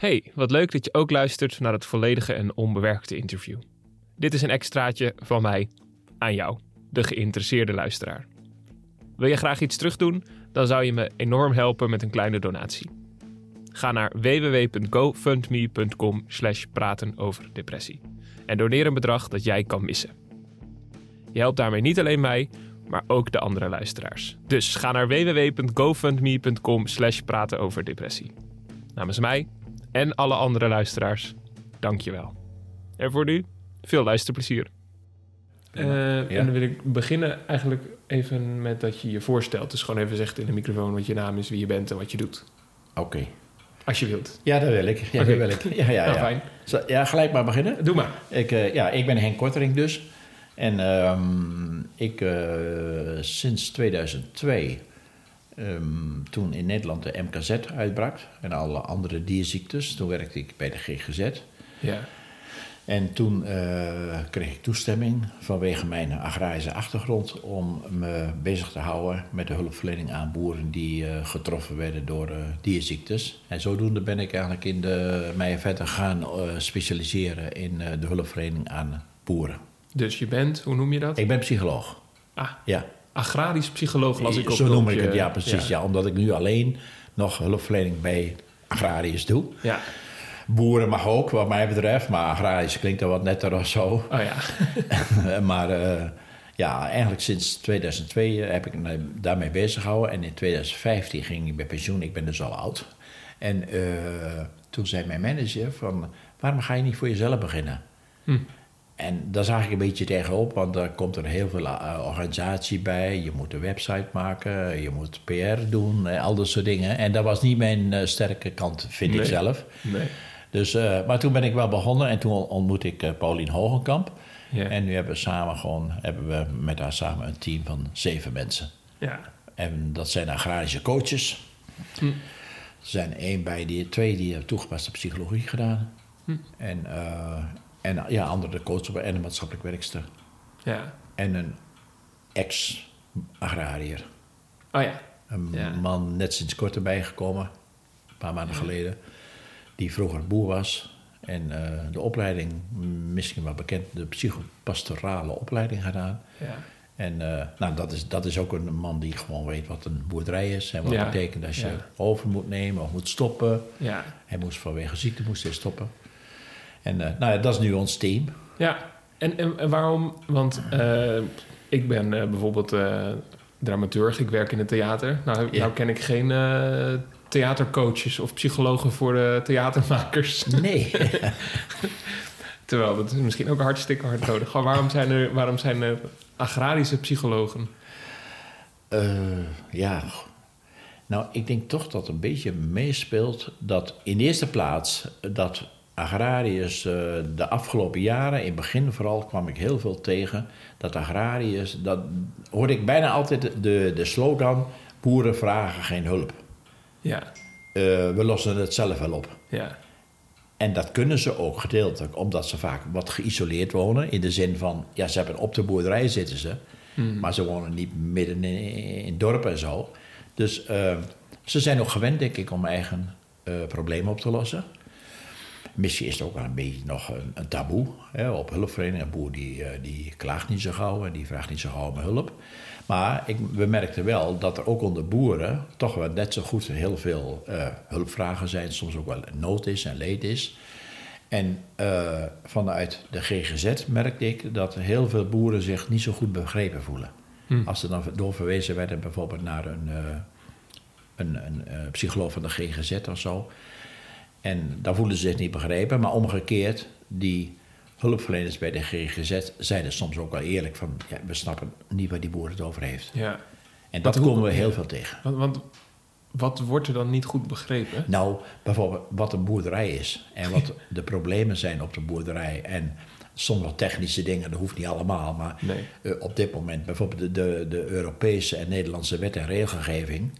Hey, wat leuk dat je ook luistert naar het volledige en onbewerkte interview. Dit is een extraatje van mij aan jou, de geïnteresseerde luisteraar. Wil je graag iets terugdoen? Dan zou je me enorm helpen met een kleine donatie. Ga naar www.gofundme.com slash praten over depressie. En doneer een bedrag dat jij kan missen. Je helpt daarmee niet alleen mij, maar ook de andere luisteraars. Dus ga naar www.gofundme.com slash praten over depressie. Namens mij en alle andere luisteraars, dank je wel. En voor nu, veel luisterplezier. Eh, En dan wil ik beginnen eigenlijk even met dat je je voorstelt. Dus gewoon even zegt in de microfoon wat je naam is, wie je bent en wat je doet. Oké. Als je wilt. Ja, dat wil ik. Ja, dat wil ik. Ja, ja, Nou, ja. fijn. Zo, ja, gelijk maar beginnen. Doe maar. Ik, eh, ja, ik ben Henk Kortering dus. En ehm, ik eh, sinds 2002, ehm, toen in Nederland de MKZ uitbrak en alle andere dierziektes, toen werkte ik bij de GGZ. Ja. En toen eh, kreeg ik toestemming vanwege mijn agrarische achtergrond om me bezig te houden met de hulpverlening aan boeren die eh, getroffen werden door eh, dierziektes. En zodoende ben ik eigenlijk in de, mij verder gaan specialiseren in de hulpverlening aan boeren. Dus je bent, hoe noem je dat? Ik ben psycholoog. Ah, Ja, agrarisch psycholoog las ik op zo noem ik het. Ja, precies. Ja. omdat ik nu alleen nog hulpverlening bij agrariërs doe. Ja. Boeren mag ook, wat mij betreft, maar agrarisch klinkt er wat netter of zo. Oh ja. maar eh, ja, eigenlijk sinds 2002 heb ik me daarmee bezig gehouden. En in 2015 ging ik bij pensioen. Ik ben dus al oud. En eh, toen zei mijn manager van... waarom ga je niet voor jezelf beginnen? Hm. En daar zag ik een beetje tegenop, want daar komt er heel veel eh, organisatie bij. Je moet een website maken, je moet PR doen, eh, al dat soort dingen. En dat was niet mijn eh, sterke kant, vind ik zelf. Nee. Dus, maar toen ben ik wel begonnen en toen ontmoet ik eh, Paulien Hogenkamp. Ja. En nu hebben we samen gewoon, hebben we met haar samen een team van zeven mensen. Ja. En dat zijn agrarische coaches. Hm. Er zijn één bij die, twee die hebben toegepaste psychologie gedaan. Hm. En, en ja, andere coaches en een maatschappelijk werkster. Ja. En een ex-agrariër. Oh ja. Een Ja. man net sinds kort erbij gekomen, een paar maanden geleden, die vroeger boer was. En eh, de opleiding, misschien wel bekend, de psychopastorale opleiding gedaan. Ja. En eh, nou, dat, is, dat is ook een man die gewoon weet wat een boerderij is. En wat Ja. betekent als je over moet nemen of moet stoppen. Ja. Hij moest vanwege ziekte moest hij stoppen. En eh, nou ja, dat is nu ons team. Ja, en, en, en waarom? Want eh, ik ben eh, bijvoorbeeld dramaturg, ik werk in het theater. Nou, Ja. nou ken ik geen theatercoaches of psychologen voor de theatermakers. Nee. Terwijl dat is misschien ook hartstikke hard nodig. Gewoon, waarom zijn er, waarom zijn er agrarische psychologen? Ja, nou, ik denk toch dat een beetje meespeelt dat in de eerste plaats dat agrariërs eh, de afgelopen jaren, in het begin vooral, kwam ik heel veel tegen dat agrariërs, dat hoorde ik bijna altijd de, de slogan: boeren vragen geen hulp. Ja, Eh, we lossen het zelf wel op. ja, En dat kunnen ze ook gedeeltelijk, omdat ze vaak wat geïsoleerd wonen. In de zin van, ja, ze hebben op de boerderij zitten ze. Hmm. Maar ze wonen niet midden in, in het dorp en zo. Dus eh, ze zijn ook gewend, denk ik, om eigen eh, problemen op te lossen. Misschien is het ook wel een beetje nog een, een taboe. Hè, op hulpverlening, een boer die, eh, die klaagt niet zo gauw en die vraagt niet zo gauw om hulp. Maar ik, we merkten wel dat er ook onder boeren toch wel net zo goed heel veel eh, hulpvragen zijn. Soms ook wel nood is en leed is. En eh, vanuit de GGZ merkte ik dat heel veel boeren zich niet zo goed begrepen voelen. Hm. Als ze dan doorverwezen werden bijvoorbeeld naar een, een, een psycholoog van de GGZ of zo. En dan voelen ze zich niet begrepen. Maar omgekeerd, die hulpverleners bij de GGZ zeiden soms ook wel eerlijk van... Ja, we snappen niet waar die boer het over heeft. ja. En dat komen we heel veel tegen. Want, want wat wordt er dan niet goed begrepen? Nou, bijvoorbeeld wat een boerderij is en wat de problemen zijn op de boerderij. En sommige technische dingen, dat hoeft niet allemaal, maar Nee. eh, op dit moment bijvoorbeeld de, de, de Europese en Nederlandse wet en regelgeving,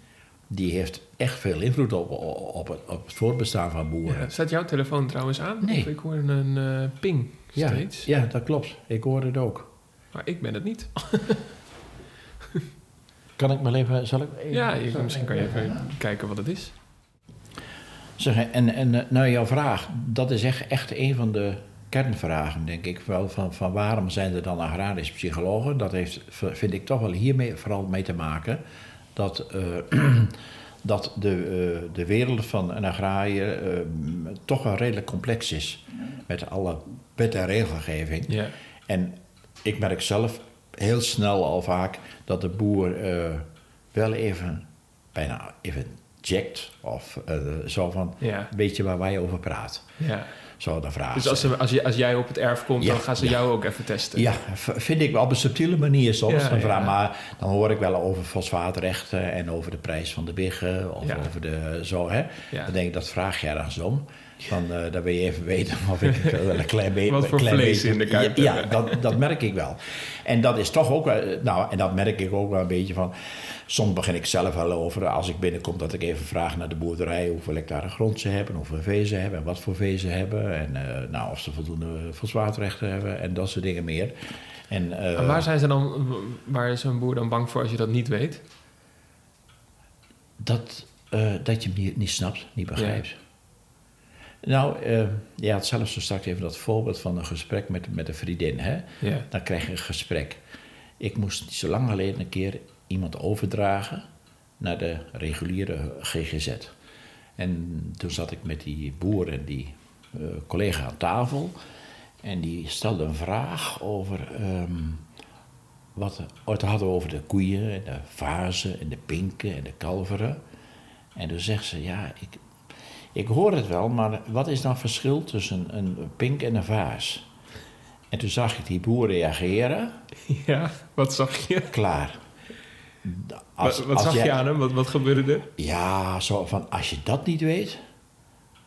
die heeft echt veel invloed op, op, het, op het voortbestaan van boeren. Ja, staat jouw telefoon trouwens aan? Nee. Of ik hoor een eh, ping Ja, steeds. ja, dat klopt. Ik hoor het ook. Maar ik ben het niet. Kan ik maar even, zal ik even... Ja, je- zal ik misschien kan je even kijken wat het is. Zeg, en, en eh, nou, jouw vraag, dat is echt, echt een van de kernvragen, denk ik. Wel, van, van waarom zijn er dan agrarische psychologen? Dat heeft, vind ik toch wel hiermee vooral mee te maken dat, eh, dat de, eh, de wereld van een agrariër eh, toch wel redelijk complex is. Met alle wet en regelgeving. Ja. En ik merk zelf heel snel al vaak dat de boer eh, wel even, bijna even checkt. Of zo van, weet je waar wij over praat? ja. Zo. Dus als, ze, als, je, als jij op het erf komt, Ja, dan gaan ze ja. jou ook even testen. Ja, vind ik wel op een subtiele manier soms. Ja, vraag. Maar dan hoor ik wel over fosfaatrechten en over de prijs van de biggen. Of over de zo, hè. Dan denk ik, dat vraag je ergens om. Van, eh dan wil je even weten of ik wel een klein beetje... Wat voor klein vlees beetje- in de kuip Ja, dat, dat merk ik wel. En dat is toch ook. Nou, en dat merk ik ook wel een beetje van... Soms begin ik zelf wel over, als ik binnenkom, dat ik even vraag naar de boerderij... hoeveel hectare grond ze hebben, hoeveel vee ze hebben... en wat voor vee ze hebben. En eh, nou, of ze voldoende fosfaatrechten hebben en dat soort dingen meer. En, eh, En waar zijn ze dan, waar is een boer dan bang voor als je dat niet weet? Dat, eh, dat je hem niet, niet snapt, niet begrijpt. Nou, eh je had zelfs zo straks even dat voorbeeld van een gesprek met, met een vriendin. Hè? Ja. Dan krijg je een gesprek. Ik moest zo lang geleden een keer iemand overdragen naar de reguliere GGZ. En toen zat ik met die boer en die eh, collega aan tafel. En die stelde een vraag over ehm, wat het hadden we over de koeien en de vazen en de pinken en de kalveren. En toen zegt ze, ja, ik, ik hoor het wel, maar wat is dan het verschil tussen een pink en een vaas? En toen zag ik die boer reageren, ja, wat zag je? klaar. Wat wat zag jij- je aan hem? Wat, wat gebeurde er? Ja, zo van, als je dat niet weet...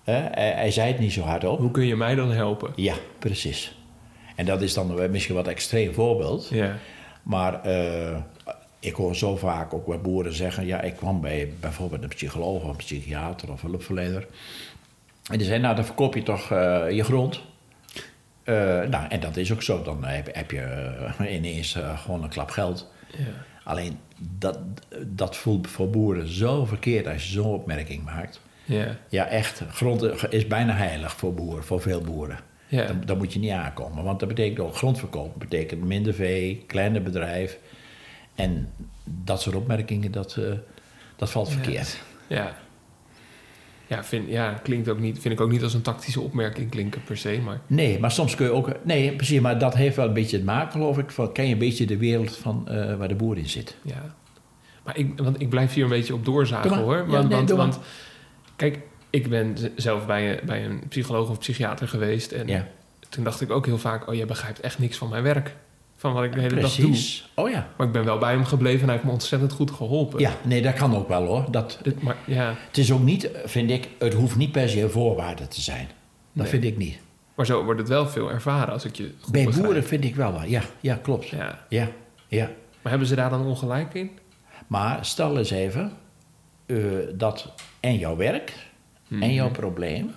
Hè, hij, hij zei het niet zo hard op. Hoe kun je mij dan helpen? Ja, precies. En dat is dan misschien wat extreem voorbeeld. Ja, Maar eh, ik hoor zo vaak ook bij boeren zeggen... ja, ik kwam bij bijvoorbeeld een psycholoog of een psychiater of een hulpverlener... en die zei, nou, dan verkoop je toch eh, je grond. Eh, nou, en dat is ook zo. Dan heb, heb je ineens gewoon een klap geld. ja. Alleen, dat, dat voelt voor boeren zo verkeerd als je zo'n opmerking maakt. ja. Ja, echt, grond is bijna heilig voor boeren, voor veel boeren. Ja. Dan, dan moet je niet aankomen. Want dat betekent ook grondverkoop. Dat betekent minder vee, kleiner bedrijf. En dat soort opmerkingen, dat, eh, dat valt verkeerd. Ja. Ja, vind, ja klinkt ook niet, vind ik ook niet als een tactische opmerking klinken per se, maar... Nee, maar soms kun je ook... Nee, precies, maar dat heeft wel een beetje te maken, geloof ik. Van, ken je een beetje de wereld van eh, waar de boer in zit? Ja. Maar ik, want ik blijf hier een beetje op doorzagen maar. hoor. Ja, Want, nee, want, want kijk, ik ben zelf bij een, bij een psycholoog of psychiater geweest. En Ja, toen dacht ik ook heel vaak: oh, jij begrijpt echt niks van mijn werk. Van wat ik de hele dag doe. precies. Oh ja. Maar ik ben wel bij hem gebleven en hij heeft me ontzettend goed geholpen. Ja, nee, dat kan ook wel hoor. Dat, Dit, maar ja, het is ook niet, vind ik, het hoeft niet per se een voorwaarde te zijn. Dat Nee. vind ik niet. maar zo wordt het wel veel ervaren als ik je goed Bij begrijp. boeren vind ik wel wel. Ja, ja klopt. Ja. Ja, ja. Maar hebben ze daar dan ongelijk in? Maar stel eens even eh, dat en jouw werk en jouw probleem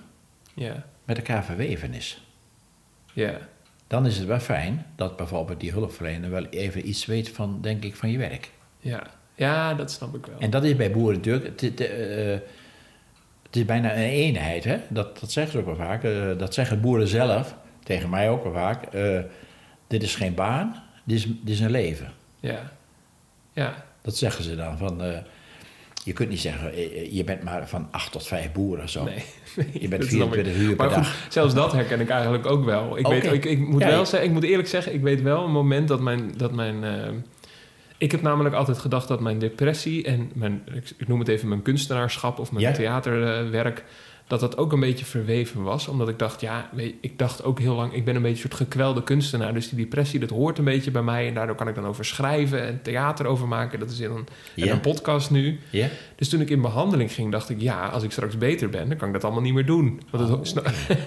Ja. met elkaar verweven is. Ja. Dan is het wel fijn dat bijvoorbeeld die hulpverlener wel even iets weet van, denk ik, van je werk. Ja. Ja, dat snap ik wel. En dat is bij boeren natuurlijk. Het, het, eh, het is bijna een eenheid, hè? Dat, dat zeggen ze ook wel vaak. Eh, dat zeggen boeren zelf, tegen mij ook wel vaak. eh, dit is geen baan, dit is, dit is een leven. Ja. Ja. Dat zeggen ze dan. Van, je kunt niet zeggen, eh, eh, je bent maar van acht tot vijf boeren. Zo. Nee. Je bent dat snap ik. 24 uur per goed, dag. zelfs dat herken ik eigenlijk ook wel. Ik, weet, ik, ik, moet Ja, wel zeggen, ik moet eerlijk zeggen, ik weet wel een moment dat mijn... Dat mijn eh, ik heb namelijk altijd gedacht dat mijn depressie en mijn, ik, ik noem het even mijn kunstenaarschap of mijn Ja. theaterwerk, dat dat ook een beetje verweven was. Omdat ik dacht, ja, ik dacht ook heel lang, ik ben een beetje een soort gekwelde kunstenaar. Dus die depressie, dat hoort een beetje bij mij. En daardoor kan ik dan over schrijven en theater over maken. Dat is in een, in een podcast nu. Ja? Dus toen ik in behandeling ging, dacht ik... ja, als ik straks beter ben, dan kan ik dat allemaal niet meer doen. Want het, Oh, sna-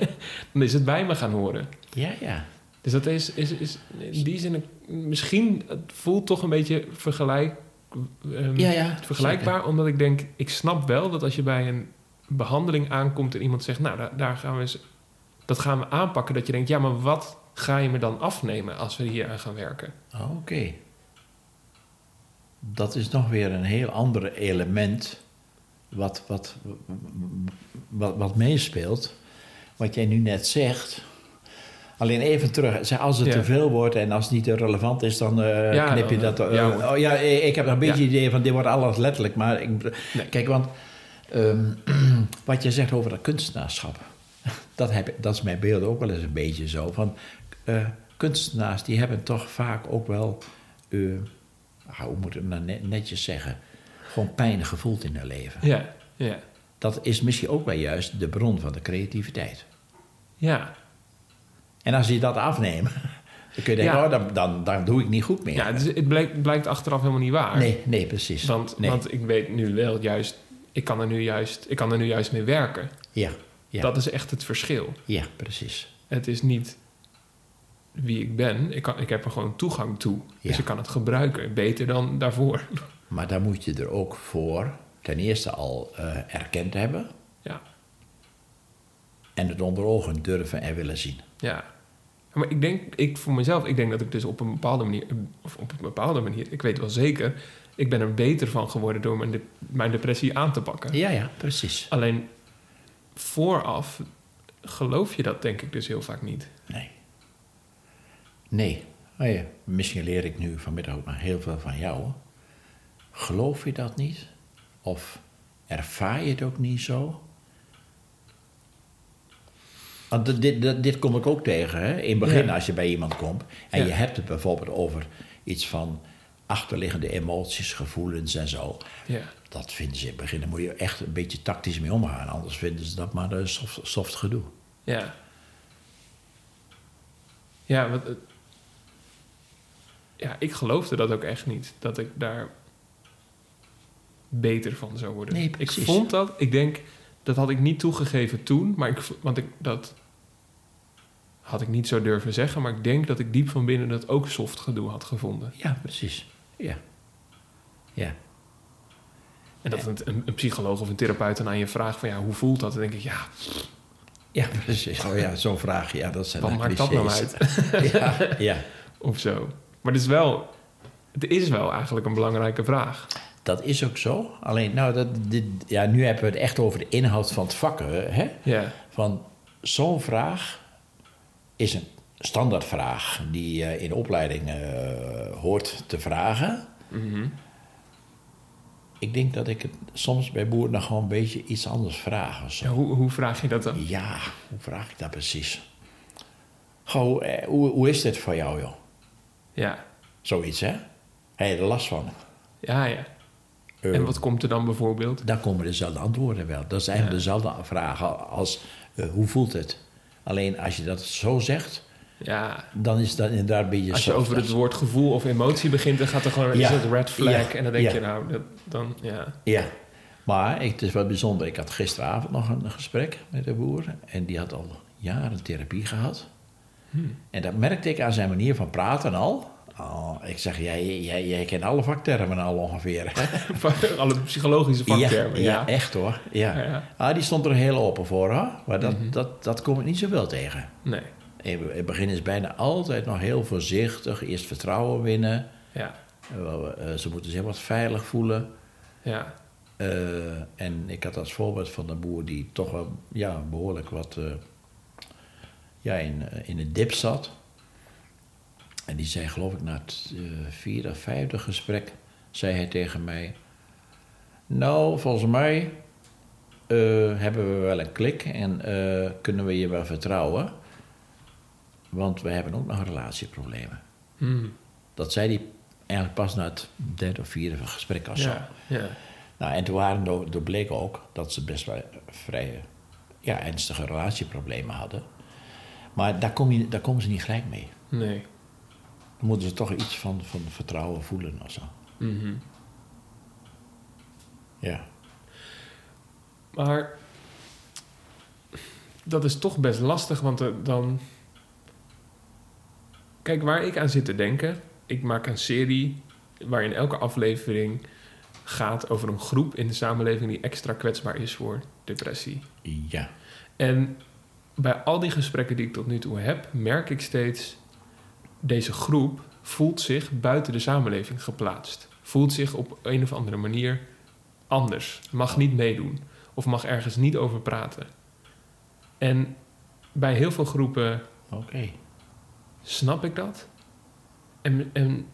dan is het bij me gaan horen. Ja, ja. Dus dat is, is, is in die zin... Misschien, het voelt toch een beetje vergelijk, ehm, Ja, ja. vergelijkbaar. Omdat ik denk, ik snap wel dat als je bij een behandeling aankomt... en iemand zegt, nou, daar, daar gaan we eens... dat gaan we aanpakken. Dat je denkt, ja, maar wat ga je me dan afnemen... als we hier aan gaan werken? zeker. Oké. Dat is nog weer een heel ander element wat, wat, wat, wat meespeelt, wat jij nu net zegt. Alleen even terug, als het Ja. te veel wordt en als het niet relevant is, dan eh, Ja, knip je dan, dat. eh, eh, ja, oh, ja, ik heb nog een beetje idee van dit wordt alles letterlijk, maar ik, Nee. kijk, want ehm, wat je zegt over dat kunstenaarschap, dat, heb, dat is mijn beeld ook wel eens een beetje zo. Van, eh, kunstenaars die hebben toch vaak ook wel, eh, ah, hoe moet ik het nou net- netjes zeggen, gewoon pijn gevoeld in hun leven. Ja, ja, Dat is misschien ook wel juist de bron van de creativiteit. ja. En als je dat afneemt, dan kun je denken, Ja. oh, dan, dan, dan doe ik niet goed meer. Ja, dus het blijkt, blijkt achteraf helemaal niet waar. nee, nee, precies. Want, nee. want ik weet nu wel juist, ik kan er nu juist, ik kan er nu juist mee werken. ja, ja, Dat is echt het verschil. ja, precies. Het is niet wie ik ben. Ik, kan, ik heb er gewoon toegang toe. Dus ik kan het gebruiken. Beter dan daarvoor. Maar dan moet je er ook voor ten eerste al eh, erkend hebben Ja, en het onder ogen durven en willen zien. ja. Maar ik denk, ik voor mezelf, ik denk dat ik dus op een bepaalde manier, of op een bepaalde manier, ik weet wel zeker, ik ben er beter van geworden door mijn, de- mijn depressie aan te pakken. Ja, ja, precies. Alleen vooraf geloof je dat denk ik dus heel vaak niet. Nee. Nee. Oh ja, misschien leer ik nu vanmiddag ook nog heel veel van jou. Geloof je dat niet? Of ervaar je het ook niet zo? Want dit, dit, kom ik ook tegen. Hè? In het begin, Ja. als je bij iemand komt en Ja. je hebt het bijvoorbeeld over iets van achterliggende emoties, gevoelens en zo. Ja, Dat vinden ze in het begin, daar moet je echt een beetje tactisch mee omgaan. Anders vinden ze dat maar een soft, soft gedoe. ja. Ja, ja, ik geloofde dat ook echt niet. Dat ik daar beter van zou worden. Nee, ik vond dat, ik denk, dat had ik niet toegegeven toen, maar ik, want ik, dat had ik niet zo durven zeggen, maar ik denk dat ik diep van binnen dat ook soft gedoe had gevonden. Ja, precies. Ja. Ja. En dat een, een, een psycholoog of een therapeut dan aan je vraagt van ja, hoe voelt dat? Dan denk ik, ja, Ja, precies. Oh ja, zo'n vraag. Ja, dat zijn wat maakt dat nou uit? Ja, ja, of zo. Maar het is wel, het is wel eigenlijk een belangrijke vraag. dat is ook zo. Alleen, nou, dat, dit, ja, nu hebben we het echt over de inhoud van het vak. Hè? Ja, Van zo'n vraag is een standaardvraag die je in opleiding eh, hoort te vragen. Mhm. Ik denk dat ik het soms bij boeren nog gewoon een beetje iets anders vraag. Of zo. ja hoe, hoe vraag je dat dan? Ja, hoe vraag ik dat precies? Goh, eh, hoe, hoe is dit voor jou, joh? Ja, Zoiets, hè? Heb je er last van? ja, ja. En wat komt er dan bijvoorbeeld? Dan komen dezelfde antwoorden wel. Dat Ja. dezelfde vraag als eh, hoe voelt het? Alleen als je dat zo zegt, Ja, dan is dat inderdaad een beetje als je over het woord gevoel of emotie begint, dan gaat er gewoon Ja. is het red flag. Ja. En dan denk Ja. je nou, dat, dan ja. Ja, maar het is wel bijzonder. Ik had gisteravond nog een gesprek met de boer. En die had al jaren therapie gehad. Hmm. En dat merkte ik aan zijn manier van praten al. Oh, ik zeg, jij, jij, jij kent alle vaktermen al ongeveer. Alle psychologische vaktermen. ja, Ja, echt hoor. Ja. Ah, die stond er heel open voor hoor. Maar dat, Mhm. dat, dat kom ik niet zoveel tegen. Nee, In het begin is bijna altijd nog heel voorzichtig. Eerst vertrouwen winnen. ja, Eh, ze moeten zich wat veilig voelen. ja, Eh, en ik had als voorbeeld van een boer die toch wel ja, behoorlijk wat eh, ja, in, in de dip zat. En die zei, geloof ik, na het vierde of vijfde gesprek, zei hij tegen mij... Nou, volgens mij hebben we wel een klik en kunnen we je wel vertrouwen. Want we hebben ook nog relatieproblemen. Hmm. Dat zei hij eigenlijk pas na het derde of vierde gesprek of zo. ja, ja. Nou, en toen waren er, er bleek ook dat ze best wel vrij ja, ernstige relatieproblemen hadden. Maar daar, kom je, daar komen ze niet gelijk mee. Nee. Dan moeten ze toch iets van, van vertrouwen voelen of zo. Mhm. Ja. Maar dat is toch best lastig, want dan. Kijk, waar ik aan zit te denken. Ik maak een serie waarin elke aflevering gaat over een groep in de samenleving die extra kwetsbaar is voor depressie. Ja. En bij al die gesprekken die ik tot nu toe heb, merk ik steeds: deze groep voelt zich buiten de samenleving geplaatst. Voelt zich op een of andere manier anders, mag niet meedoen of mag ergens niet over praten. En bij heel veel groepen Oké. Snap ik dat. En, en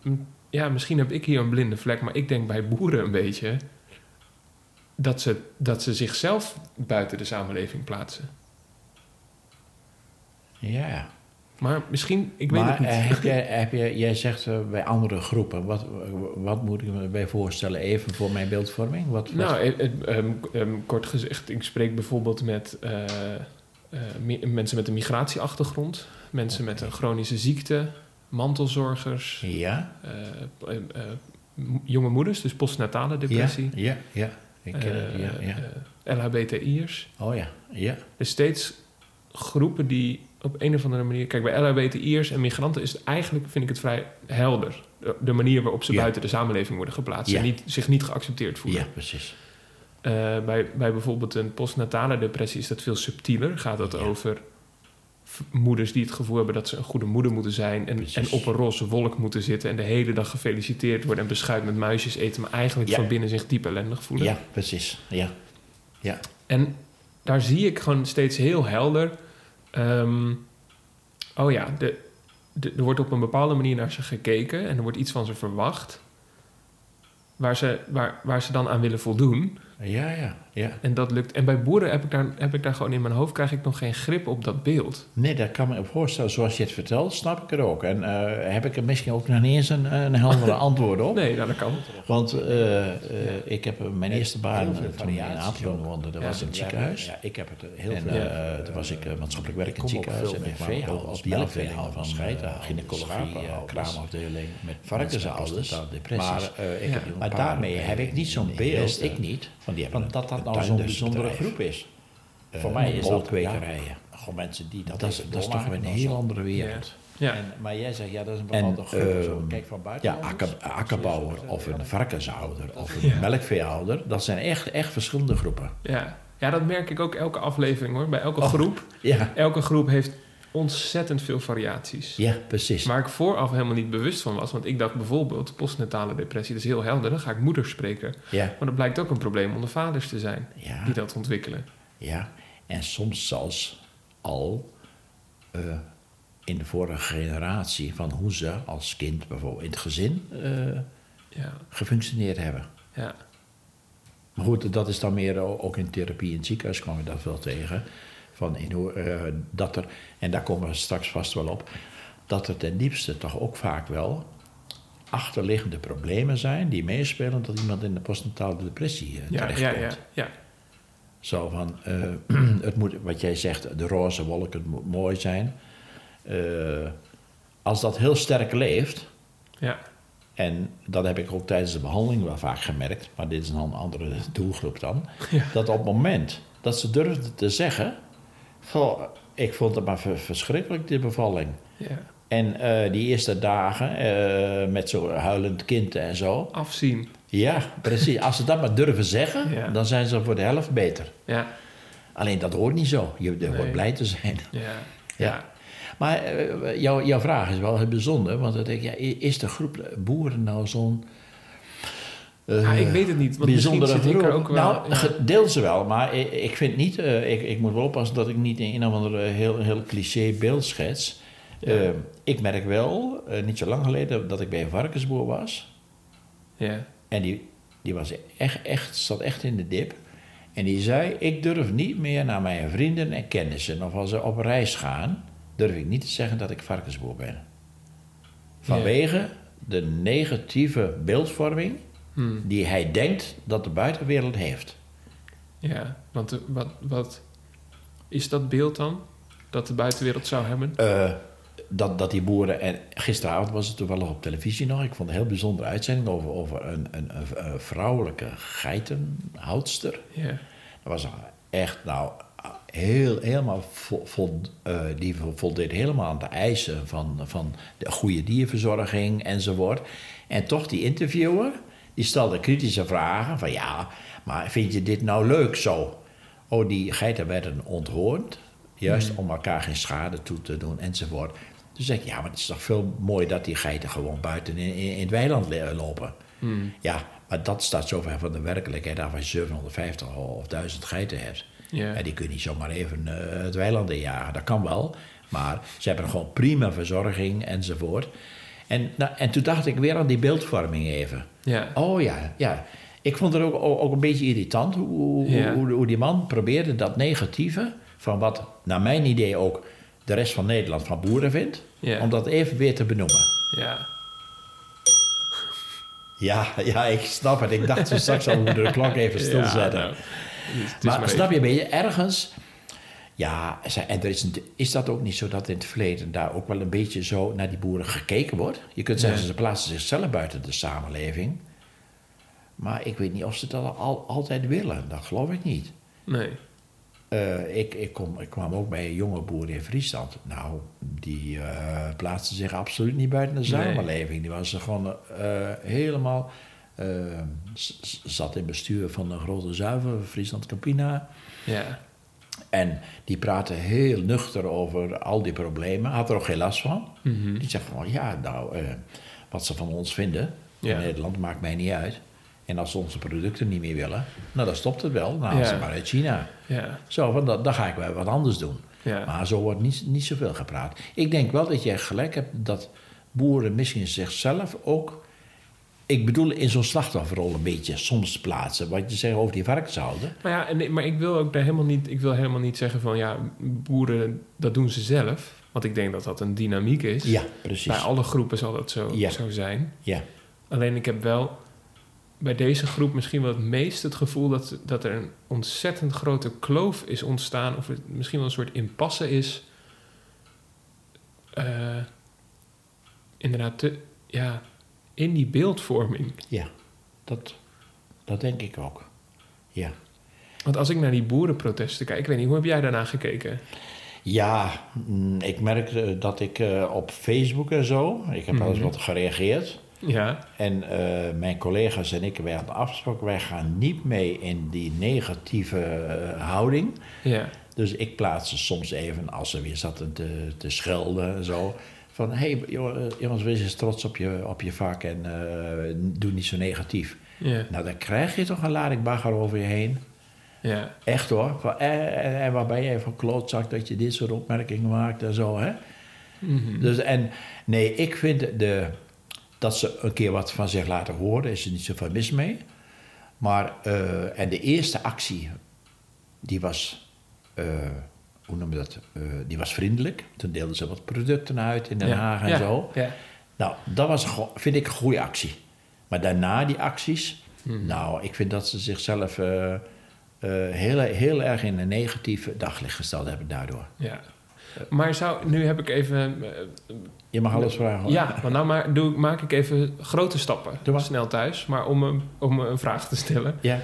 ja, misschien heb ik hier een blinde vlek, maar ik denk bij boeren een beetje dat ze, dat ze zichzelf buiten de samenleving plaatsen. Ja. Maar misschien, ik weet maar het niet. eh, heb jij, heb jij, jij zegt eh, bij andere groepen, wat, wat moet ik me bij voorstellen, even voor mijn beeldvorming? Wat, wat- Nou, eh, eh, ehm, ehm, kort gezegd, ik spreek bijvoorbeeld met mensen met een migratieachtergrond, mensen met een chronische ziekte, mantelzorgers, ja, eh, eh, eh, jonge moeders, dus postnatale depressie, ja, ja, ja, ik ja, ja. LHBTI'ers. Oh ja, ja, Dus steeds groepen die op een of andere manier... Kijk, bij LHBTI'ers en migranten is het eigenlijk, vind ik het vrij helder. De, de manier waarop ze Ja. buiten de samenleving worden geplaatst. Ja. En niet, zich niet geaccepteerd voelen. ja, precies. Bij, bij bijvoorbeeld een postnatale depressie is dat veel subtieler. Gaat dat Ja. over moeders die het gevoel hebben dat ze een goede moeder moeten zijn... En, en op een roze wolk moeten zitten... en de hele dag gefeliciteerd worden en beschuit met muisjes eten... maar eigenlijk Ja. van binnen zich diep ellendig voelen. Ja, precies. Ja, ja, En daar zie ik gewoon steeds heel helder. ehm, oh ja, de, de- er wordt op een bepaalde manier naar ze gekeken en er wordt iets van ze verwacht. Waar ze, waar, waar ze dan aan willen voldoen. ja, ja, ja. En dat lukt. En bij boeren heb ik, daar, heb ik daar gewoon in mijn hoofd krijg ik nog geen grip op dat beeld. Nee, dat kan me voorstellen. Zoals je het vertelt, snap ik het ook. En eh, heb ik er misschien ook nog niet eens een, een heldere antwoord op. Nee, nou, dat kan. Want eh, eh, ik heb mijn eerste baan toen ik in Apeldoorn woonde. Dat Ja. was in het ziekenhuis. Ja, ik heb het heel En veel. eh, toen was ik maatschappelijk werk in het ziekenhuis. En kwam ook op die afdeling van uh, gynaecologie, kraamafdeling. Met varkensouders. Maar, eh, daarmee heb ik niet zo'n in beeld, ik niet, Want die hebben van dat dat een nou zo'n bijzondere groep is. Eh, Voor mij is dat, molkwekerijen. ja, Gewoon mensen die dat Dat is, dat is toch een heel andere wereld. Ja. En, maar jij zegt, ja, dat is een En, bepaalde groep. zo. ehm, Kijk, van buiten. Ja, akker, akkerbouwer of een varkenshouder of een Ja. melkveehouder, dat zijn echt, echt verschillende groepen. Ja. ja, dat merk ik ook elke aflevering hoor. Bij elke Oh. groep. Ja, Elke groep heeft ontzettend veel variaties. ja precies. Waar ik vooraf helemaal niet bewust van was. Want ik dacht bijvoorbeeld, postnatale depressie, dat is heel helder. Dan ga ik moeders spreken. Ja, Maar dat blijkt ook een probleem onder vaders te zijn. ja, Die dat ontwikkelen. ja. En soms zelfs al eh, in de vorige generatie van hoe ze als kind bijvoorbeeld in het gezin eh, Ja, gefunctioneerd hebben. ja, Maar goed, dat is dan meer ook in therapie in het ziekenhuis kwam je dat wel tegen. Van in hoe, eh, dat er, en daar komen we straks vast wel op, dat er ten diepste toch ook vaak wel achterliggende problemen zijn die meespelen dat iemand in de postnatale depressie eh, ja, ja, terechtkomt. ja, ja. Zo van, eh, het moet, wat jij zegt, de roze wolk, het moet mooi zijn. Eh, als dat heel sterk leeft, ja. en dat heb ik ook tijdens de behandeling wel vaak gemerkt, maar dit is een andere doelgroep dan. Ja. Dat op het moment dat ze durfden te zeggen: Goh, ik vond het maar ver- verschrikkelijk, die bevalling. ja. En eh, die eerste dagen eh, met zo'n huilend kind en zo. Afzien. Ja, precies. Als ze dat maar durven zeggen, Ja. dan zijn ze voor de helft beter. Ja, Alleen dat hoort niet zo. Je Nee. hoort blij te zijn. ja, Ja. Maar eh, jouw, jouw vraag is wel heel bijzonder. Want dan denk ik, ja, is de groep boeren nou zo'n. Eh, Ah, ik weet het niet, want bijzondere zit ik er ook wel... Nou, ja. wel, maar ik, ik vind niet. eh, ik, ik moet wel oppassen dat ik niet in een of andere heel, heel cliché beeld schets. Ja. Eh, ik merk wel, eh, niet zo lang geleden, dat ik bij een varkensboer was. ja, En die, die was echt, echt, zat echt in de dip. En die zei: Ik durf niet meer naar mijn vrienden en kennissen. Of als ze op reis gaan, durf ik niet te zeggen dat ik varkensboer ben. Vanwege de negatieve beeldvorming hm, die hij denkt dat de buitenwereld heeft. ja. Want de- wat, wat is dat beeld dan? Dat de buitenwereld zou hebben? Eh, dat, dat die boeren. En gisteravond was het toevallig op televisie nog. Ik vond een heel bijzondere uitzending over, over een, een, vrouwelijke geitenhoudster. Ja, Dat was echt, nou, heel, helemaal vol, vol- eh, die voldeed helemaal aan de eisen van, van de goede dierverzorging enzovoort. En toch die interviewer, die stelde kritische vragen van ja, maar vind je dit nou leuk zo? Oh, die geiten werden onthoornd, juist om elkaar geen schade toe te doen enzovoort. Dus Toen zei ik, ja, maar het is toch veel mooi dat die geiten gewoon buiten in, in, in het weiland lopen. Hmm. Ja, maar dat staat zo ver van de werkelijkheid af als je 750 of 1000 geiten hebt. Ja, die kun je niet zomaar even eh, het weiland injagen. Dat kan wel, maar ze hebben gewoon prima verzorging enzovoort. En, nou, en toen dacht ik weer aan die beeldvorming even. Ja. Oh ja, ja. Ik vond het ook, ook, een beetje irritant hoe, hoe, Ja. hoe, hoe die man probeerde dat negatieve... van wat naar mijn idee ook de rest van Nederland van boeren vindt... Ja. om dat even weer te benoemen. Ja. Ja, ja, ik snap het. Ik dacht zo straks al we de klok even stilzetten. Ja, nou, maar maar snap even. je, ben je ergens... Ja, en er is, is dat ook niet zo dat in het verleden daar ook wel een beetje zo naar die boeren gekeken wordt? Je kunt zeggen, Nee. ze plaatsen zichzelf buiten de samenleving. Maar ik weet niet of ze dat al, altijd willen. Dat geloof ik niet. Nee. Eh, ik, ik, kom, ik kwam ook bij een jonge boer in Friesland. Nou, die plaatste zich absoluut niet buiten de Nee. samenleving. Die was er gewoon eh, helemaal... zat in bestuur van een grote zuiver, Friesland Campina. Ja. En die praatte heel nuchter over al die problemen. Had er ook geen last van. Mhm. Die zegt gewoon, ja, nou, eh, wat ze van ons vinden... Ja. in Nederland maakt mij niet uit. En als ze onze producten niet meer willen... nou, dan stopt het wel. Nou, Ja. ze maar uit China. Ja. Zo, van, dan, dan ga ik wel wat anders doen. Ja. Maar zo wordt niet, niet zoveel gepraat. Ik denk wel dat jij gelijk hebt dat boeren misschien zichzelf ook... Ik bedoel in zo'n slachtofferrol een beetje soms plaatsen. Wat je zegt over die varkenshouden. Maar ja, en, maar ik wil ook daar helemaal niet, ik wil helemaal niet zeggen van ja, boeren, dat doen ze zelf. Want ik denk dat dat een dynamiek is. Ja, precies. Bij alle groepen zal dat zo, Ja. zo zijn. Ja, Alleen ik heb wel bij deze groep misschien wel het meest het gevoel dat, dat er een ontzettend grote kloof is ontstaan. Of het misschien wel een soort impasse is. Eh, inderdaad, te, ja, in die beeldvorming. ja. Dat, dat denk ik ook. Ja. Want als ik naar die boerenprotesten kijk, ik weet niet, hoe heb jij daarna gekeken? Ja, mm, ik merk eh, dat ik eh, op Facebook en zo... Ik heb wel eens Mhm. wat gereageerd. Ja, En eh, mijn collega's en ik, wij hadden afgesproken... wij gaan niet mee in die negatieve houding... ja, Dus ik plaatste soms even, als ze weer zaten te, te schelden en zo... van, hé hey, jongens, wees eens trots op je, op je vak en eh, doe niet zo negatief. Nou, dan krijg je toch een lading bagger over je heen. ja, Echt hoor. Van, eh, en waar ben jij van klootzak dat je dit soort opmerkingen maakt en zo, hè? Mhm. Dus, en nee, ik vind de, dat ze een keer wat van zich laten horen, is er niet zoveel mis mee. Maar, eh, en de eerste actie, die was, eh, hoe noem je dat? Eh, die was vriendelijk. Toen deelden ze wat producten uit in Den ja, Haag en ja, zo. Ja, Nou, dat was, vind ik, een goede actie. Maar daarna die acties, Mhm. nou, ik vind dat ze zichzelf eh, eh, heel, heel erg in een negatief daglicht gesteld hebben daardoor. ja. Maar zou, nu heb ik even... Je mag alles vragen hoor. Ja, maar nou maar, doe, maak ik even grote stappen. Doe maar. Snel thuis. Maar om een, om een vraag te stellen. Ja.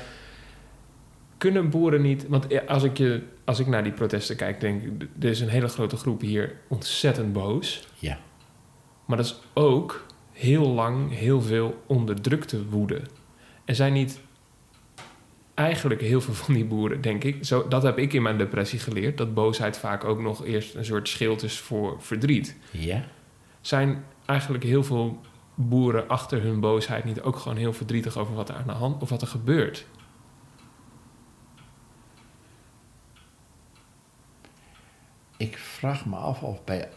Kunnen boeren niet... Want ja, als ik, je, als ik naar die protesten kijk, denk ik... Er is een hele grote groep hier ontzettend boos. Ja. Maar dat is ook heel lang heel veel onderdrukte woede. Er zijn niet eigenlijk heel veel van die boeren, denk ik. Zo, dat heb ik in mijn depressie geleerd. Dat boosheid vaak ook nog eerst een soort schild is voor verdriet. Ja. Zijn eigenlijk heel veel boeren achter hun boosheid niet ook gewoon heel verdrietig over wat er aan de hand of wat er gebeurt? Ik vraag me af of bij...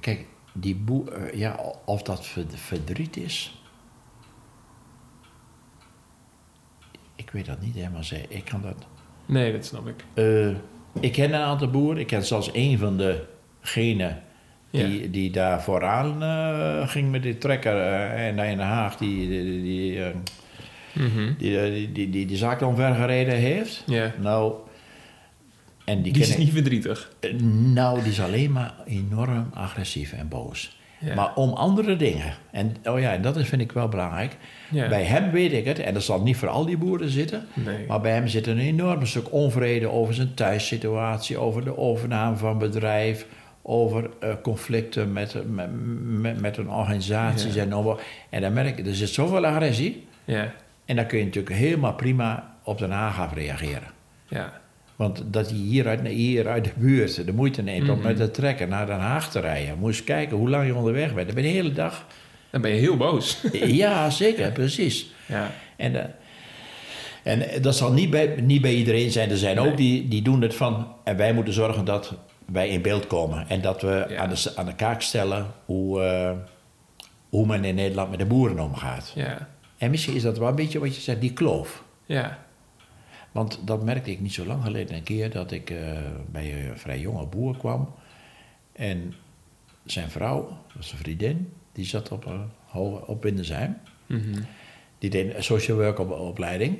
Kijk, die boer... eh, ja, of dat verd- verdriet is... Ik weet dat niet helemaal zeker. Ik kan dat... Nee, dat snap ik. Eh, ik ken een aantal boeren. Ik ken zelfs een van degenen die, Ja. die daar vooraan eh, ging met die trekker. en daar in Den Haag die die, die, die, eh, die, die, die, die zaak omvergereden heeft. Ja. Nou, en die, is ik- niet verdrietig. Eh, Nou, die is alleen maar enorm agressief en boos. Ja. Maar om andere dingen. En oh ja, dat is, vind ik wel belangrijk. Ja. Bij hem weet ik het, en dat zal niet voor al die boeren zitten. Nee. Maar bij hem zit een enorm stuk onvrede over zijn thuissituatie, over de overname van bedrijf, over eh, conflicten met, met, met, met een organisatie. Ja. En, noem- en dan merk ik, er zit zoveel agressie. Ja. En dan kun je natuurlijk helemaal prima op Den Haag af reageren. Ja. Want dat hij hier uit, hier uit de buurt de moeite neemt om Mhm. met de trekker naar Den Haag te rijden. Eens kijken hoe lang je onderweg bent. Dan ben je de hele dag. Dan ben je heel boos. ja, zeker, precies. ja. En, eh, en dat zal niet bij, niet bij iedereen zijn. Er zijn Nee. ook die, die doen het van... En wij moeten zorgen dat wij in beeld komen. En dat we Ja. aan, de, aan de kaak stellen hoe, eh, hoe men in Nederland met de boeren omgaat. Ja. En misschien is dat wel een beetje wat je zegt, die kloof. Ja. Want dat merkte ik niet zo lang geleden een keer... dat ik eh, bij een vrij jonge boer kwam. En zijn vrouw, dat was een vriendin... die zat op, een hoge op Windesheim. Mhm. Die deed een social work op, opleiding.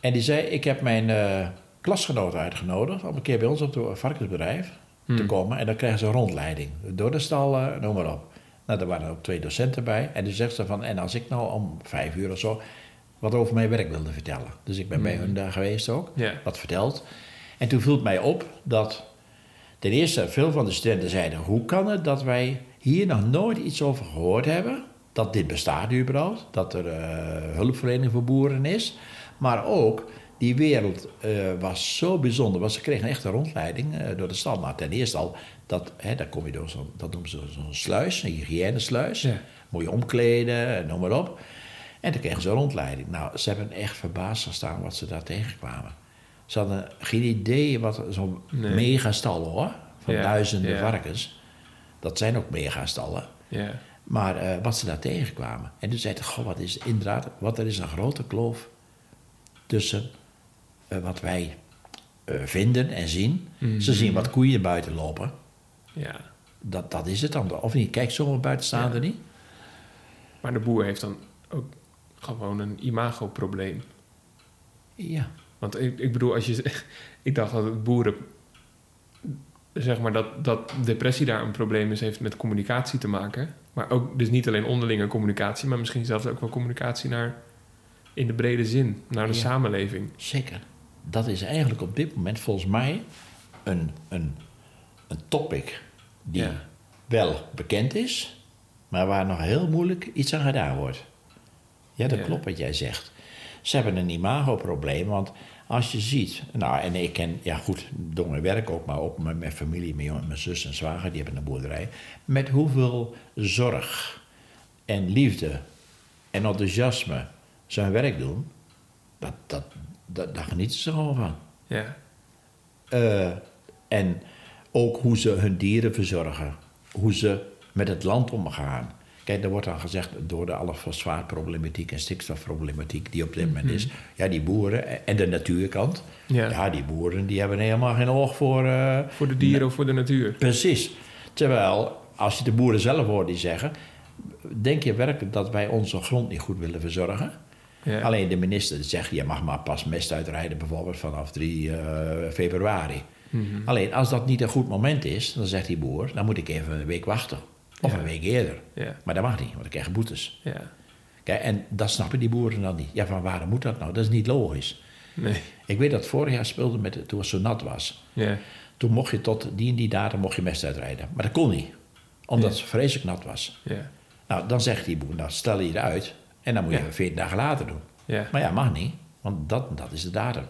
En die zei, ik heb mijn eh klasgenoot uitgenodigd... om een keer bij ons op het varkensbedrijf te Hmm. komen. En dan krijgen ze een rondleiding. Door de stal, eh, noem maar op. Nou, er waren ook twee docenten bij. En die zegt ze van, en als ik nou om vijf uur of zo... wat over mijn werk wilde vertellen. Dus ik ben bij Hmm. hun daar geweest ook. Wat verteld. En toen viel het mij op dat... Ten eerste, veel van de studenten zeiden... hoe kan het dat wij hier nog nooit iets over gehoord hebben... dat dit bestaat überhaupt, dat er eh, hulpverlening voor boeren is... maar ook, die wereld eh, was zo bijzonder... want ze kregen echt een rondleiding eh, door de stad. Maar ten eerste al, dat, hè, daar kom je door zo'n... dat noemen ze zo'n sluis, een hygiënesluis. Ja. Moet je omkleden, en noem maar op. En toen kregen ze een rondleiding. Nou, ze hebben echt verbaasd gestaan wat ze daar tegenkwamen. Ze hadden geen idee wat zo'n Nee. megastallen hoor. Van Ja, duizenden ja. varkens. Dat zijn ook megastallen. Ja. Maar eh, wat ze daar tegenkwamen. En toen zeiden ze, goh, wat is inderdaad, wat er is een grote kloof tussen eh, wat wij eh, vinden en zien. Mhm. Ze zien wat koeien buiten lopen. Ja. Dat, dat is het dan. Of niet? Kijk, zomaar buitenstaande Ja. niet. Maar de boer heeft dan ook gewoon een imagoprobleem. Ja. Want ik, ik bedoel, als je... Ik dacht dat boeren... Zeg maar dat, dat depressie daar een probleem is, heeft met communicatie te maken. Maar ook dus niet alleen onderlinge communicatie, maar misschien zelfs ook wel communicatie naar... In de brede zin, naar de Ja. samenleving. Zeker. Dat is eigenlijk op dit moment volgens mij een, een, een topic die Ja. wel bekend is, maar waar nog heel moeilijk iets aan gedaan wordt. Ja, dat Ja. klopt wat jij zegt. Ze hebben een imagoprobleem, want als je ziet, nou en ik ken, ja goed, mijn werk ook, maar ook met mijn familie, mijn, mijn zus en zwager, die hebben een boerderij, met hoeveel zorg en liefde en enthousiasme ze hun werk doen, dat, dat, dat, daar genieten ze gewoon van. Ja. Eh, en ook hoe ze hun dieren verzorgen. Hoe ze met het land omgaan. Kijk, er wordt dan gezegd door de alle fosfaatproblematiek en stikstofproblematiek die op dit moment is. Ja, die boeren en de natuurkant. Ja. Ja, die boeren die hebben helemaal geen oog voor. eh, Voor de dieren of voor de natuur. Precies. Terwijl, als je de boeren zelf hoort die zeggen... denk je werkelijk dat wij onze grond niet goed willen verzorgen? Ja. Alleen de minister zegt, je mag maar pas mest uitrijden bijvoorbeeld vanaf 3 eh, februari. Mhm. Alleen als dat niet een goed moment is, dan zegt die boer, dan moet ik even een week wachten. Of een week eerder. Ja. Maar dat mag niet, want ik krijg boetes. Ja. Kijk, en dat snappen die boeren dan niet. Ja, van waarom moet dat nou? Dat is niet logisch. Nee. Ik weet dat vorig jaar speelde met, toen het zo nat was. Ja. Toen mocht je tot die en die datum mocht je mest uitrijden. Maar dat kon niet. Omdat Ja. het vreselijk nat was. Ja. Nou, dan zegt die boer, nou stel je eruit. En dan moet je Ja. 14 dagen later doen. Ja. Maar ja, mag niet. Want dat, dat is de datum.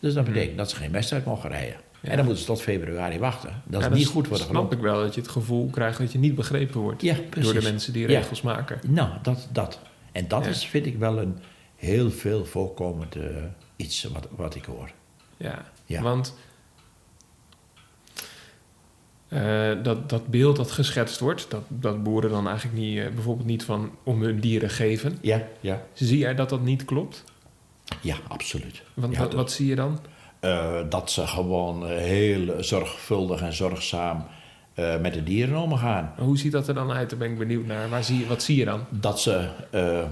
Dus dat betekent dat ze geen mest uit mogen rijden. Ja. En dan moeten ze tot februari wachten. Dat is Ja, niet goed voor de snap ik wel, dat je het gevoel krijgt dat je niet begrepen wordt. Ja, door de mensen die Ja. regels maken. Nou, dat. dat. En dat is, vind ik wel een heel veel voorkomend eh, iets wat, wat ik hoor. Ja, Ja. want eh, dat, dat beeld dat geschetst wordt, dat, dat boeren dan eigenlijk niet, eh, bijvoorbeeld niet van om hun dieren geven. Ja, ja. Zie jij dat dat niet klopt? Ja, absoluut. Want wat, dat- wat zie je dan? Eh, dat ze gewoon heel zorgvuldig en zorgzaam eh, met de dieren omgaan. Hoe ziet dat er dan uit? Daar ben ik benieuwd naar. Waar zie je, wat zie je dan? Dat ze, eh,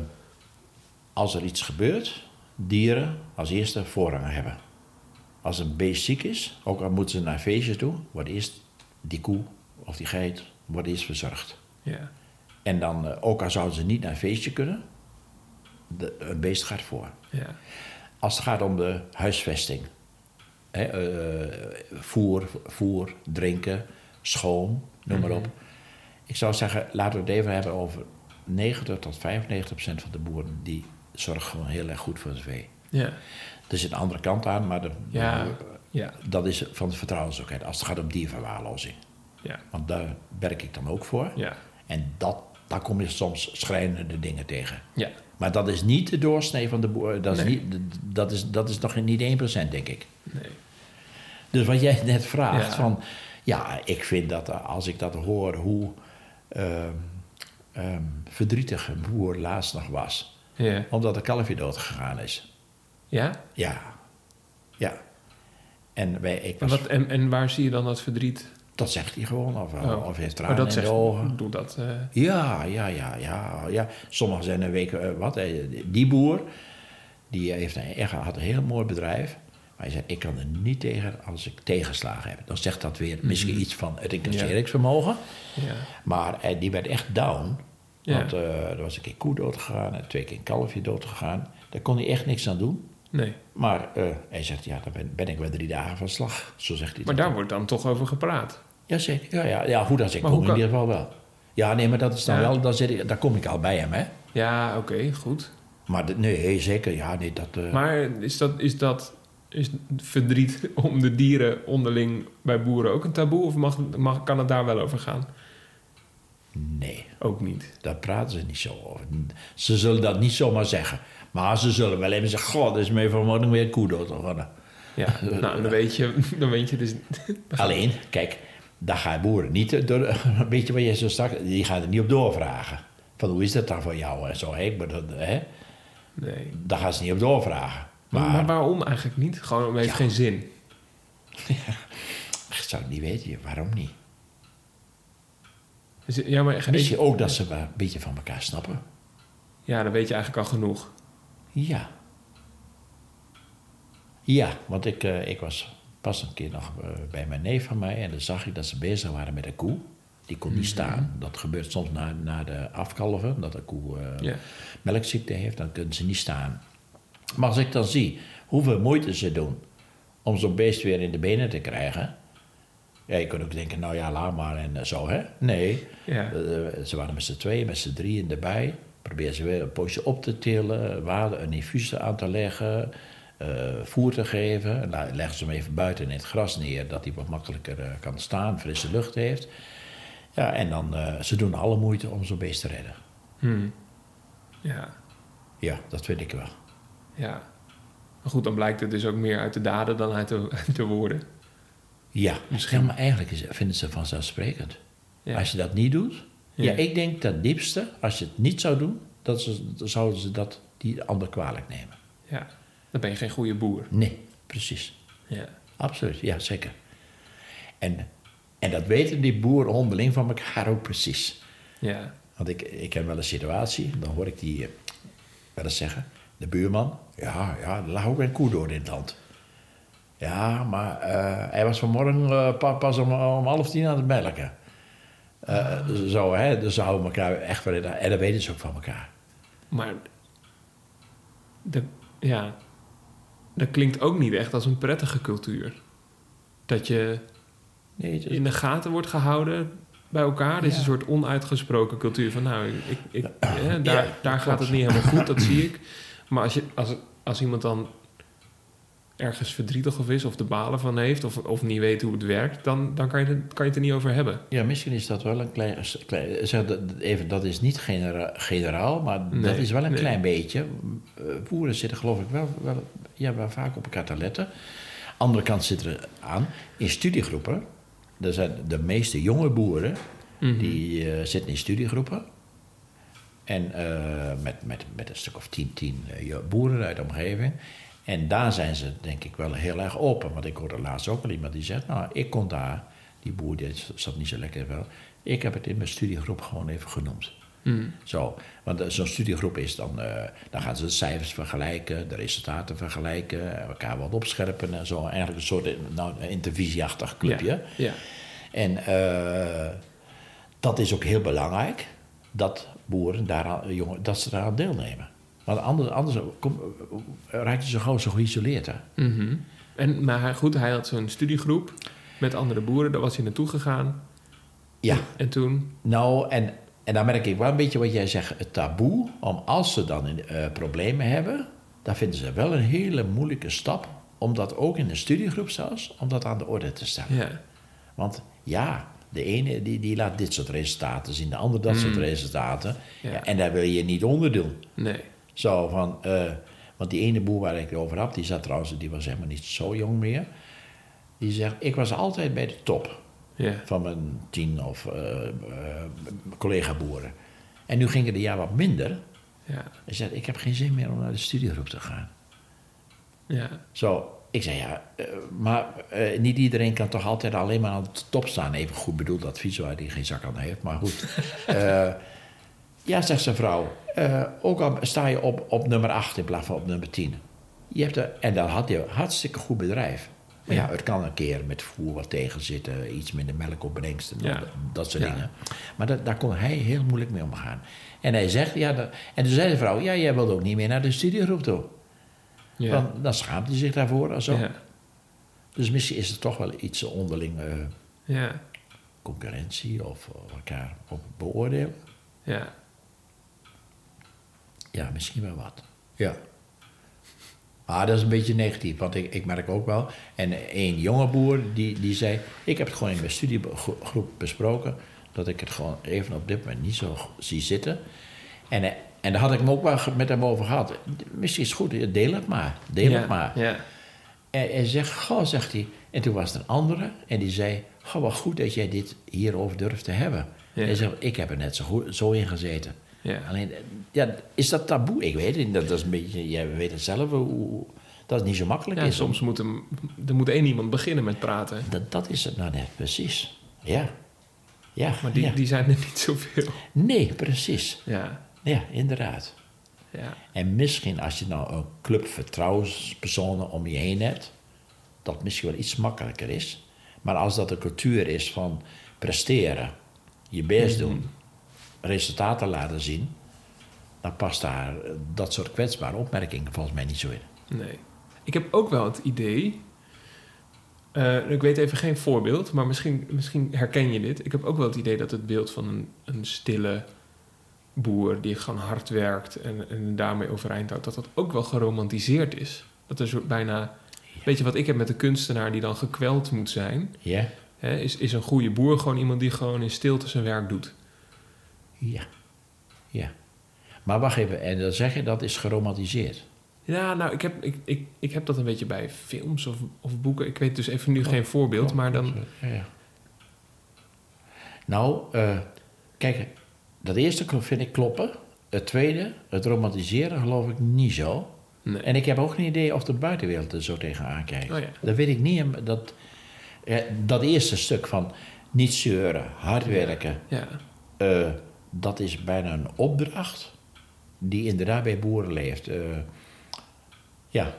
als er iets gebeurt, dieren als eerste voorrang hebben. Als een beest ziek is, ook al moeten ze naar feestjes toe, wordt eerst die koe of die geit wordt eerst verzorgd. Ja, En dan, ook al zouden ze niet naar een feestje kunnen, de, het beest gaat voor. ja, Als het gaat om de huisvesting, hè, eh, voer, voer, drinken, schoon, noem maar op. Ik zou zeggen, laten we het even hebben over 90 tot 95 procent van de boeren die zorgen gewoon heel erg goed voor het vee. ja, Er zit een andere kant aan, maar de, Ja. Ja, Dat is van de vertrouwenselijkheid als het gaat om dierverwaarlozing. ja, Want daar werk ik dan ook voor. ja, En dat, daar kom je soms schrijnende dingen tegen. ja. Maar dat is niet de doorsnee van de boer. Dat is, niet, dat is, dat is nog niet 1%, denk ik. Nee. Dus wat jij net vraagt, Ja. van... Ja, ik vind dat eh, als ik dat hoor, hoe ehm, verdrietig een boer laatst nog was. Ja. Omdat een kalfje dood gegaan is. Ja? Ja, ja. En, wij, ik En, was, wat, en, en waar zie je dan dat verdriet? Dat zegt hij gewoon, of, Oh. of heeft Oh, tranen dat in zegt, ogen. doe dat. eh, Ja, ja, ja, ja, ja. Sommigen zijn een week, eh, wat, eh, die boer, die heeft een, echt, had een heel mooi bedrijf. Maar hij zei, ik kan er niet tegen als ik tegenslagen heb. Dan zegt dat weer misschien iets van het incasseringsvermogen. ja. Maar die werd echt down. Want er was een keer koe dood gegaan en twee keer een kalfje dood gegaan. Daar kon hij echt niks aan doen. Nee. Maar eh, hij zegt, ja, dan ben, ben ik wel drie dagen van slag. Zo zegt hij Maar daar wordt dan toch over gepraat. Jazeker, ja, ja, ja, hoe dat ik Maar kom hoe in ieder geval wel. Ja, nee, maar dat is dan Ja. wel, dan zit ik, daar kom ik al bij hem, hè. Ja, oké, goed. Maar de- nee, zeker, ja, nee, dat... eh, Maar is dat, is dat is verdriet om de dieren onderling bij boeren ook een taboe? Of mag, mag, kan het daar wel over gaan? Nee, Ook niet. daar praten ze niet zo over. Ze zullen dat niet zomaar zeggen. Maar ze zullen wel even zeggen, god, is mee vanmorgen weer een koe dood geworden. Ja, nou, dan weet je, dan weet je dus... Alleen, kijk, daar gaan boeren niet door... Weet je wat je zo straks... Die gaan er niet op doorvragen. Van, hoe is dat dan voor jou en zo, hè? Ik bedoel, hè? Nee. Daar gaan ze niet op doorvragen. Maar, Maar, maar waarom eigenlijk niet? Gewoon, het heeft Ja. geen zin. ik zou het niet weten, waarom niet? Dus, ja, maar Misschien ook dat ze een beetje van elkaar snappen. ja, dan weet je eigenlijk al genoeg. Ja. Ja, want ik, eh, ik was pas een keer nog eh, bij mijn neef van mij en dan zag ik dat ze bezig waren met een koe. Die kon niet staan. Dat gebeurt soms na, na de afkalven, dat een koe eh, melkziekte heeft, dan kunnen ze niet staan. Maar als ik dan zie hoeveel moeite ze doen om zo'n beest weer in de benen te krijgen. Ja, je kunt ook denken, nou ja, laat maar en zo, hè? Nee, Ja. ze waren met z'n tweeën, met z'n drieën erbij. Probeer ze weer een poosje op te tillen, een infuus aan te leggen, eh, voer te geven. En dan leggen ze hem even buiten in het gras neer, dat hij wat makkelijker eh, kan staan, frisse lucht heeft. Ja, en dan, eh, ze doen alle moeite om zo'n beest te redden. Hmm. Ja. Ja, dat vind ik wel. Ja. Maar goed, dan blijkt het dus ook meer uit de daden dan uit de, uit de woorden. Ja, ja maar eigenlijk is, vinden ze vanzelfsprekend. Ja. Als je dat niet doet. Ja. Ja. ik denk dat diepste, als je het niet zou doen, dat ze, dan zouden ze dat die ander kwalijk nemen. ja. Dan ben je geen goede boer. Nee, precies. Ja. Absoluut, ja, zeker. En, en dat weten die boeren onderling van elkaar ook precies. Ja. Want ik, ik heb wel een situatie, dan hoor ik die eh, wel eens zeggen, de buurman, ja, ja, er lag ook een koe door in het land. Ja, maar eh, hij was vanmorgen eh, pa- pas om, om half tien aan het melken. Dus Zo, hè, dus ze houden elkaar echt wel in En dat weten ze ook van elkaar. Maar... De, ja. Dat klinkt ook niet echt als een prettige cultuur. Dat je Nee, in de gaten wordt gehouden bij elkaar. Dit is Ja. een soort onuitgesproken cultuur van nou, ik, ik, hè, daar, Ja, daar gaat het niet helemaal goed, dat zie ik. Maar als, je, als, als iemand dan ergens verdrietig of is, of de balen van heeft, of, of niet weet hoe het werkt, dan, dan kan, je het, kan je het er niet over hebben. Ja, misschien is dat wel een klein... klein zeg, dat, even, dat is niet genera- generaal, maar dat is wel een nee. klein beetje. Eh, Boeren zitten geloof ik wel, wel, ja, wel vaak op elkaar te letten. Andere kant zit er aan. In studiegroepen, er zijn de meeste jonge boeren... Mhm. die eh, zitten in studiegroepen. En eh, met, met, met een stuk of tien, tien jo- boeren uit de omgeving. En daar zijn ze denk ik wel heel erg open. Want ik hoorde laatst ook al iemand die zegt... nou, ik kon daar, die boer die zat niet zo lekker wel... ik heb het in mijn studiegroep gewoon even genoemd. Mhm. Zo, want eh, zo'n studiegroep is dan... eh, dan gaan ze de cijfers vergelijken, de resultaten vergelijken... elkaar wat opscherpen en zo. Eigenlijk een soort nou, een intervisieachtig clubje. Ja, ja. En eh, dat is ook heel belangrijk, dat boeren daaraan, jongen, dat ze daaraan deelnemen. Want anders, anders kom, raak je zo gauw zo geïsoleerd. Hè? Mhm. en, maar goed, hij had zo'n studiegroep met andere boeren, daar was hij naartoe gegaan. Ja, En toen, nou, en, en dan merk ik wel een beetje wat jij zegt, het taboe, om als ze dan eh, problemen hebben, dan vinden ze wel een hele moeilijke stap om dat ook in een studiegroep zelfs, om dat aan de orde te stellen. Ja. Want ja, de ene die, die laat dit soort resultaten zien, de ander dat soort Mm. resultaten. Ja, en daar wil je niet onder doen. Nee. Zo van, eh, want die ene boer waar ik het over had, die zat trouwens, die was helemaal niet zo jong meer. Die zegt, ik was altijd bij de top van mijn tien of eh, eh, collega-boeren. En nu ging het een jaar wat minder. Ja. Hij zegt, ik heb geen zin meer om naar de studiegroep te gaan. Ja. Zo, ik zei ja, maar niet iedereen kan toch altijd alleen maar aan de top staan. Even goed bedoeld advies waar hij geen zak aan heeft, maar goed. Eh, ja, zegt zijn vrouw, eh, ook al sta je op, op nummer 8 in plaats van op nummer 10. Je hebt er, en dan had je een hartstikke goed bedrijf. Maar ja, Ja. het kan een keer met voer wat tegenzitten, iets minder melkopbrengsten, Ja. dat, dat soort Ja. dingen. Maar dat, daar kon hij heel moeilijk mee omgaan. En hij zegt, ja, dat- en toen zei de vrouw, ja, jij wilt ook niet meer naar de studiegroep toe. Ja. Want dan schaamt hij zich daarvoor of zo. Dus misschien is er toch wel iets onderling eh, Ja. concurrentie of eh, elkaar op beoordelen. Ja. Ja, misschien wel wat. Ja. Maar dat is een beetje negatief, want ik, ik merk ook wel... En een jonge boer die, die zei... Ik heb het gewoon in mijn studiegroep besproken... dat ik het gewoon even op dit moment niet zo zie zitten. En, eh, en daar had ik hem ook wel met hem over gehad. Misschien is het goed, deel het maar. Deel ja. het maar. Ja. En hij zegt, goh, zegt hij. En toen was er een andere en die zei... Goh, wat goed dat jij dit hierover durft te hebben. Ja. Hij zegt, ik heb er net zo, goed, zo in gezeten. Ja. Alleen, ja, is dat taboe? Ik weet het niet. Dat is een beetje, jij weet het zelf, hoe, dat het niet zo makkelijk Ja, is. soms moet, hem, er moet één iemand beginnen met praten. Dat, dat is het nou net, precies. Ja. Ja, Maar die, ja. die zijn er niet zoveel. Nee, precies. Ja. Ja, inderdaad. Ja. En misschien als je nou een club vertrouwenspersonen om je heen hebt, dat misschien wel iets makkelijker is. Maar als dat een cultuur is van presteren, je best doen, resultaten laten zien, dan past daar dat soort kwetsbare opmerkingen volgens mij niet zo in. Nee. Ik heb ook wel het idee. eh, ik weet even geen voorbeeld, maar misschien, misschien herken je dit. Ik heb ook wel het idee dat het beeld van een, een stille boer die gewoon hard werkt en, en daarmee overeind houdt, dat dat ook wel geromantiseerd is. Dat er zo bijna. Weet je wat ik heb met de kunstenaar die dan gekweld moet zijn? Ja? Hè, is, is een goede boer gewoon iemand die gewoon in stilte zijn werk doet. Ja. Ja. Maar wacht even, en dan zeg je dat is geromantiseerd. Ja, nou, ik heb, ik, ik, ik heb dat een beetje bij films of, of boeken. Ik weet dus even nu geen voorbeeld, Oh, maar dan... Ja, ja. Nou, eh, kijk, dat eerste vind ik kloppen. Het tweede, het romantiseren, geloof ik niet zo. Nee. En ik heb ook geen idee of de buitenwereld er zo tegenaan kijkt. Oh ja. Dat weet ik niet. Dat, eh, dat eerste stuk van niet zeuren, hard werken, Ja, eh, dat is bijna een opdracht die inderdaad bij boeren leeft. Eh, ja.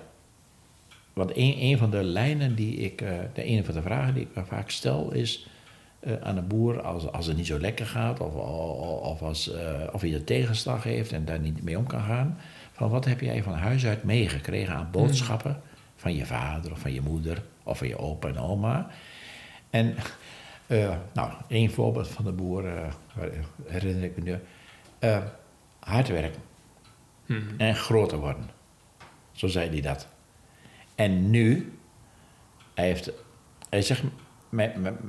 Want een, een van de lijnen die ik, eh, de ene van de vragen die ik vaak stel is eh, aan een boer als, als het niet zo lekker gaat of, of, als, of hij een tegenslag heeft en daar niet mee om kan gaan. Van wat heb jij van huis uit meegekregen aan boodschappen van je vader of van je moeder of van je opa en oma? En eh, nou, één voorbeeld van de boer eh, herinner ik me nu. Eh, hard werken Mhm. en groter worden. Zo zei hij dat. En nu, hij, heeft, hij zegt,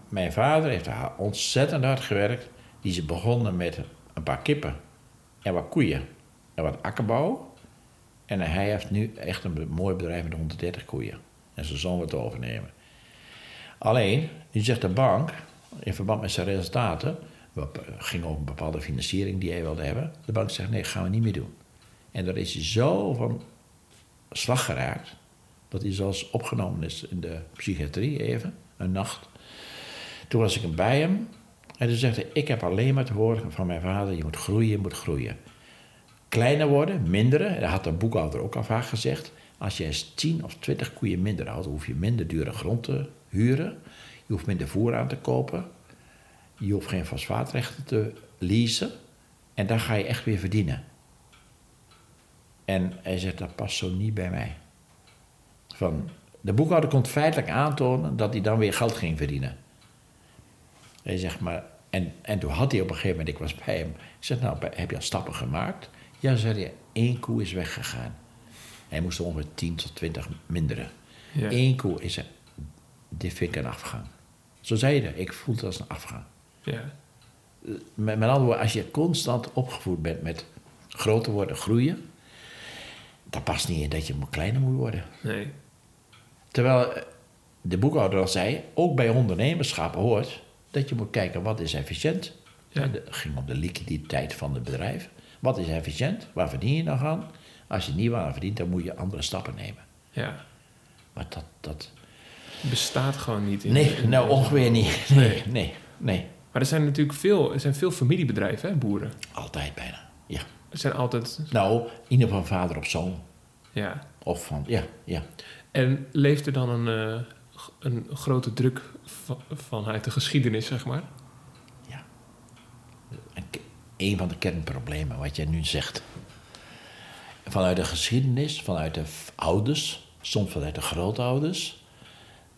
mijn, vader heeft ontzettend hard gewerkt. Die is begonnen met een paar kippen en wat koeien en wat akkerbouw. En hij heeft nu echt een mooi bedrijf met 130 koeien. En zijn zoon wordt overnemen. Alleen, nu zegt de bank, in verband met zijn resultaten, wat ging over een bepaalde financiering die hij wilde hebben. De bank zegt, nee, gaan we niet meer doen. En daar is hij zo van slag geraakt, dat hij zelfs opgenomen is in de psychiatrie even, een nacht. Toen was ik bij hem en toen zegt hij, ik heb alleen maar te horen van mijn vader, je moet groeien, je moet groeien. Kleiner worden, minderen, dat had de boekhouder ook al vaak gezegd. Als je eens 10 of 20 koeien minder houdt, hoef je minder dure grond te huren. Je hoeft minder voer aan te kopen. Je hoeft geen fosfaatrechten te leasen. En dan ga je echt weer verdienen. En hij zegt, dat past zo niet bij mij. Van, de boekhouder komt feitelijk aantonen dat hij dan weer geld ging verdienen. Hij zegt maar, en, en toen had hij op een gegeven moment, ik was bij hem. Ik zeg, nou, heb je al stappen gemaakt? Ja, zei hij, één koe is weggegaan. Hij moest ongeveer 10 tot 20 minderen. Ja. Eén koe is er. Dit vind ik een afgang. Zo zei je dat. Ik voel het als een afgang. Ja. Met, met andere woorden, als je constant opgevoed bent met groter worden, groeien, dan past niet in dat je kleiner moet worden. Nee. Terwijl eh, de boekhouder al zei, ook bij ondernemerschap hoort dat je moet kijken wat is efficiënt. Ja. Het ging om de liquiditeit van het bedrijf. Wat is efficiënt? Waar verdien je nog aan? Als je niet waar verdient, dan moet je andere stappen nemen. Ja. Maar dat, dat... Bestaat gewoon niet in. Nee, in- nou ongeveer niet. Nee, nee, nee. Maar er zijn natuurlijk veel, er zijn veel familiebedrijven, hè, boeren. Altijd bijna. Ja. Er zijn altijd. Nou, in ieder geval vader op zoon. Ja. Of van, ja, ja. En leeft er dan een, eh, een grote druk va- vanuit de geschiedenis, zeg maar? ja. Een, een van de kernproblemen wat jij nu zegt. Vanuit de geschiedenis, vanuit de ouders, soms vanuit de grootouders.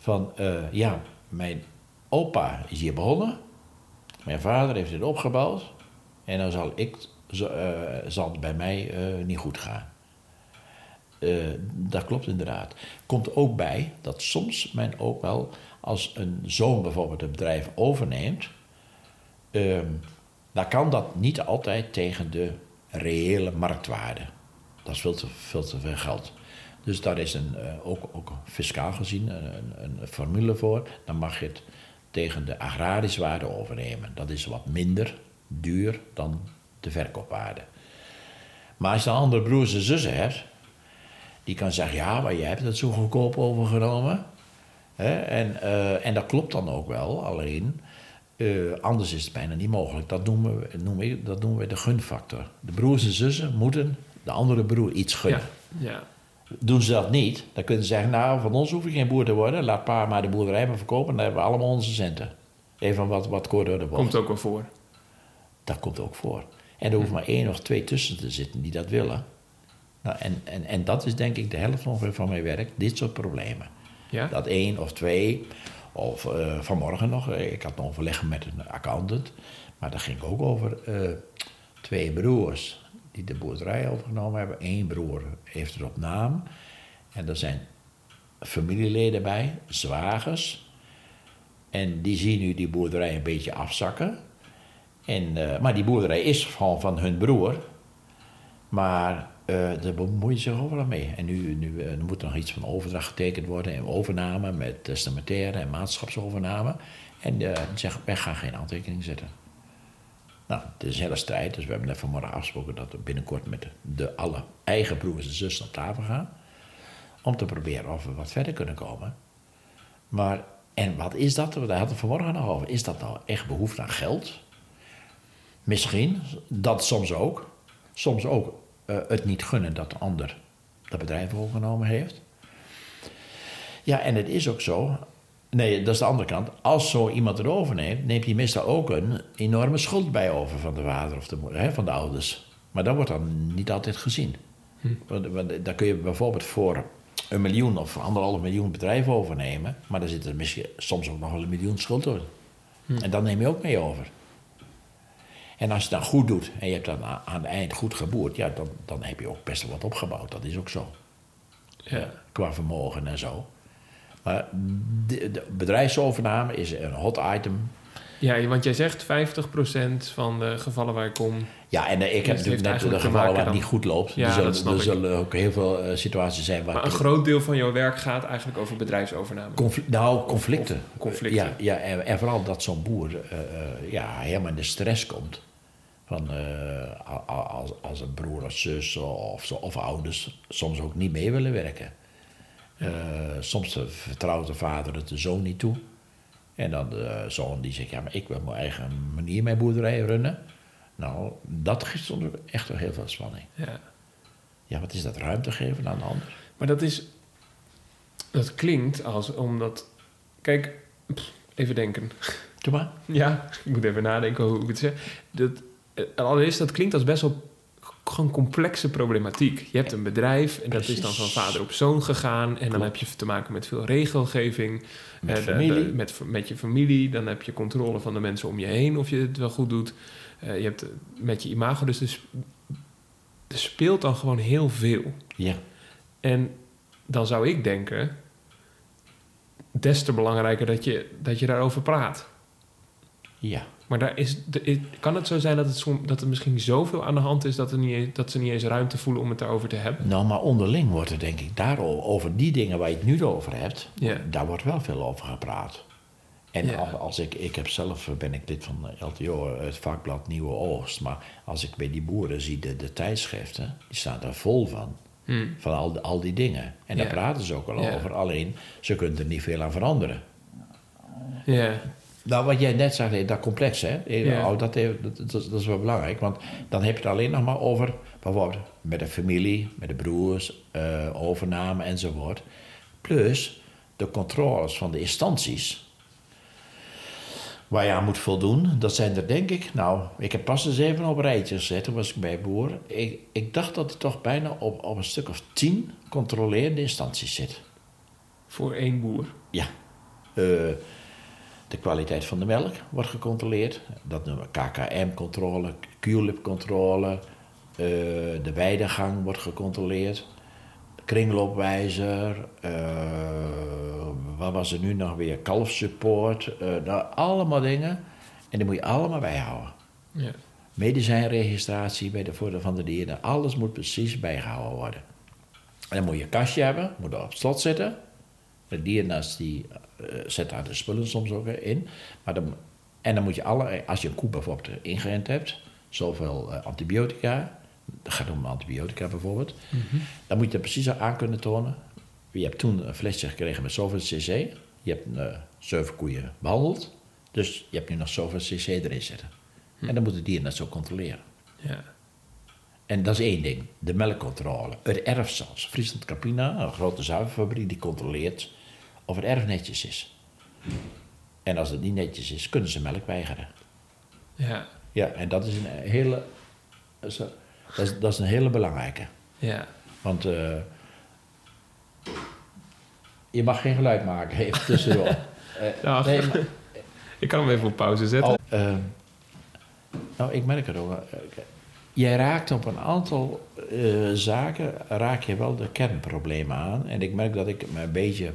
Van, eh, ja, mijn opa is hier begonnen. Mijn vader heeft dit opgebouwd. En dan zal, ik, eh, zal het bij mij eh, niet goed gaan. Dat klopt inderdaad. Komt ook bij dat soms men ook wel, als een zoon bijvoorbeeld een bedrijf overneemt, ehm, dan kan dat niet altijd tegen de reële marktwaarde. Dat is veel te, veel te veel geld. Dus daar is een, eh, ook, ook fiscaal gezien een, een, formule voor. Dan mag je het tegen de agrarische waarde overnemen. Dat is wat minder duur dan de verkoopwaarde. Maar als je dan andere broers en zussen hebt, die kan zeggen, ja, maar jij hebt het zo goedkoop overgenomen. En, eh, en dat klopt dan ook wel, alleen eh, anders is het bijna niet mogelijk. Dat noemen, we, noem ik, dat noemen we de gunfactor. De broers en zussen moeten de andere broer iets gunnen. Ja. ja. Doen ze dat niet, dan kunnen ze zeggen, nou, van ons hoef je geen boer te worden. Laat pa maar de boerderij maar verkopen, dan hebben we allemaal onze centen. Even wat, wat kort door de bocht. Komt ook wel voor. Dat komt ook voor. En er hoeft maar één of twee tussen te zitten die dat willen. Nou, en, en, en dat is denk ik de helft ongeveer van mijn werk, dit soort problemen. Ja? Dat één of twee, of eh, vanmorgen nog, eh, ik had een overleg met een accountant, maar dat ging ook over eh, twee broers die de boerderij overgenomen hebben. Eén broer heeft het op naam en er zijn familieleden bij, zwagers. En die zien nu die boerderij een beetje afzakken. En, eh, maar die boerderij is gewoon van hun broer. Maar eh daar bemoeien zich overal mee. En nu, nu eh, er moet nog iets van overdracht getekend worden. En overname met testamentaire en maatschapsovername. En die zeggen, wij gaan geen handtekening zetten. Nou, het is een hele strijd. Dus we hebben net vanmorgen afgesproken dat we binnenkort met de, alle eigen broers en zussen op tafel gaan. Om te proberen of we wat verder kunnen komen. Maar, en wat is dat? Daar hadden we vanmorgen nog over. Is dat nou echt behoefte aan geld? Misschien, dat soms ook. Soms ook eh, het niet gunnen dat de ander dat bedrijf overgenomen heeft. Ja, en het is ook zo. Nee, dat is de andere kant. Als zo iemand het overneemt, neemt hij meestal ook een enorme schuld bij over van de vader of de moeder, hè, van de ouders. Maar dat wordt dan niet altijd gezien. Want, want dan kun je bijvoorbeeld voor een miljoen of anderhalf miljoen bedrijf overnemen, maar dan zit er misschien soms ook nog wel een miljoen schuld door. En dat neem je ook mee over. En als je het dan goed doet en je hebt dan aan het eind goed geboerd, ja, dan, dan heb je ook best wel wat opgebouwd. Dat is ook zo. Ja. Qua vermogen en zo. Maar de, de bedrijfsovername is een hot item. ja, want jij zegt 50% van de gevallen waar ik kom. Ja, en eh, ik heb natuurlijk net de gevallen waar het niet goed loopt. Ja, er zullen, dat snap er ik. zullen ook heel veel eh, situaties zijn waar... Maar een groot deel van jouw werk gaat eigenlijk over bedrijfsovername. Confl- nou, conflicten. of conflicten. Ja, ja en, en vooral dat zo'n boer eh, ja, helemaal in de stress komt. Van, als, als een broer of zus of, of ouders soms ook niet mee willen werken. Eh, soms eh, vertrouwt de vader het de zoon niet toe. En dan de zoon die zegt, ja, maar ik wil mijn eigen manier mijn boerderij runnen. Nou, dat ook echt wel heel veel spanning. Ja. Ja, wat is dat ruimte geven aan de ander? Maar dat is. Dat klinkt als omdat. Kijk, pff, even denken. Doe maar. Ja, ik moet even nadenken hoe ik het zeg. Dat, eh, allereerst, dat klinkt als best wel gewoon complexe problematiek. Je hebt een bedrijf en dat is dan van vader op zoon gegaan. En dan heb je te maken met veel regelgeving. Met Eh, familie. de- met, met je familie. Dan heb je controle van de mensen om je heen of je het wel goed doet. Eh, je hebt met je imago. Dus er, er speelt dan gewoon heel veel. Ja, En dan zou ik denken, des te belangrijker dat je, dat je daarover praat. Ja. Maar daar is, de- kan het zo zijn dat, het som, dat er misschien zoveel aan de hand is dat, er niet, eens- dat ze niet eens ruimte voelen om het daarover te hebben? Nou, maar onderling wordt er denk ik daarover, over die dingen waar je het nu over hebt, Ja. daar wordt wel veel over gepraat. En als, als ik, ik heb zelf, eh, ben ik lid van de LTO, het vakblad Nieuwe Oogst, maar als ik bij die boeren zie, de, de tijdschriften, die staan er vol van. Hmm. Van al, die- al die dingen. En daar praten ze ook al over. Alleen, ze kunnen er niet veel aan veranderen. Ja, Nou, wat jij net zei, dat complex, hè? Ja. Oh, dat, heeft- dat, dat, is- dat is wel belangrijk. Want dan heb je het alleen nog maar over, bijvoorbeeld, met de familie, met de broers, eh, overname enzovoort. Plus de controles van de instanties. Waar je aan moet voldoen, dat zijn er denk ik, nou, ik heb pas eens even op een rijtje gezet, toen was ik bij boer. Ik, ik dacht dat er toch bijna op, op een stuk of tien controlerende instanties zit. voor één boer. Ja. Eh, de kwaliteit van de melk wordt gecontroleerd. Dat noemen we KKM-controle, QLIP-controle. Eh, de weidegang wordt gecontroleerd. Kringloopwijzer. eh, wat was er nu nog weer? Kalfsupport. eh, nou, allemaal dingen. En die moet je allemaal bijhouden. Ja. Medicijnregistratie bij de voordeel van de dieren. Alles moet precies bijgehouden worden. En dan moet je een kastje hebben, moet er op slot zitten. De dierenarts die zet daar de spullen soms ook in. Maar dan, en dan moet je alle, als je een koe bijvoorbeeld ingeënt hebt, zoveel eh, antibiotica, dat gaat om antibiotica bijvoorbeeld, dan moet je dat precies aan kunnen tonen. Je hebt toen een flesje gekregen met zoveel cc. Je hebt eh, zeven koeien behandeld. Dus je hebt nu nog zoveel cc erin zitten. En dan moet de dierenarts ook controleren. Ja. En dat is één ding, de melkcontrole. Het erf zelfs. Friesland Campina, een grote zuivelfabriek, die controleert of het erf netjes is. En als het niet netjes is, kunnen ze melk weigeren. Ja. Ja, en dat is een hele, dat is, dat is, een hele belangrijke. Ja. Want eh, je mag geen geluid maken, even tussendoor. Ja. nee, maar- Ik kan hem even op pauze zetten. Oh, eh, nou, ik merk het ook. Jij raakt op een aantal zaken raak je wel de kernproblemen aan. En ik merk dat ik me een beetje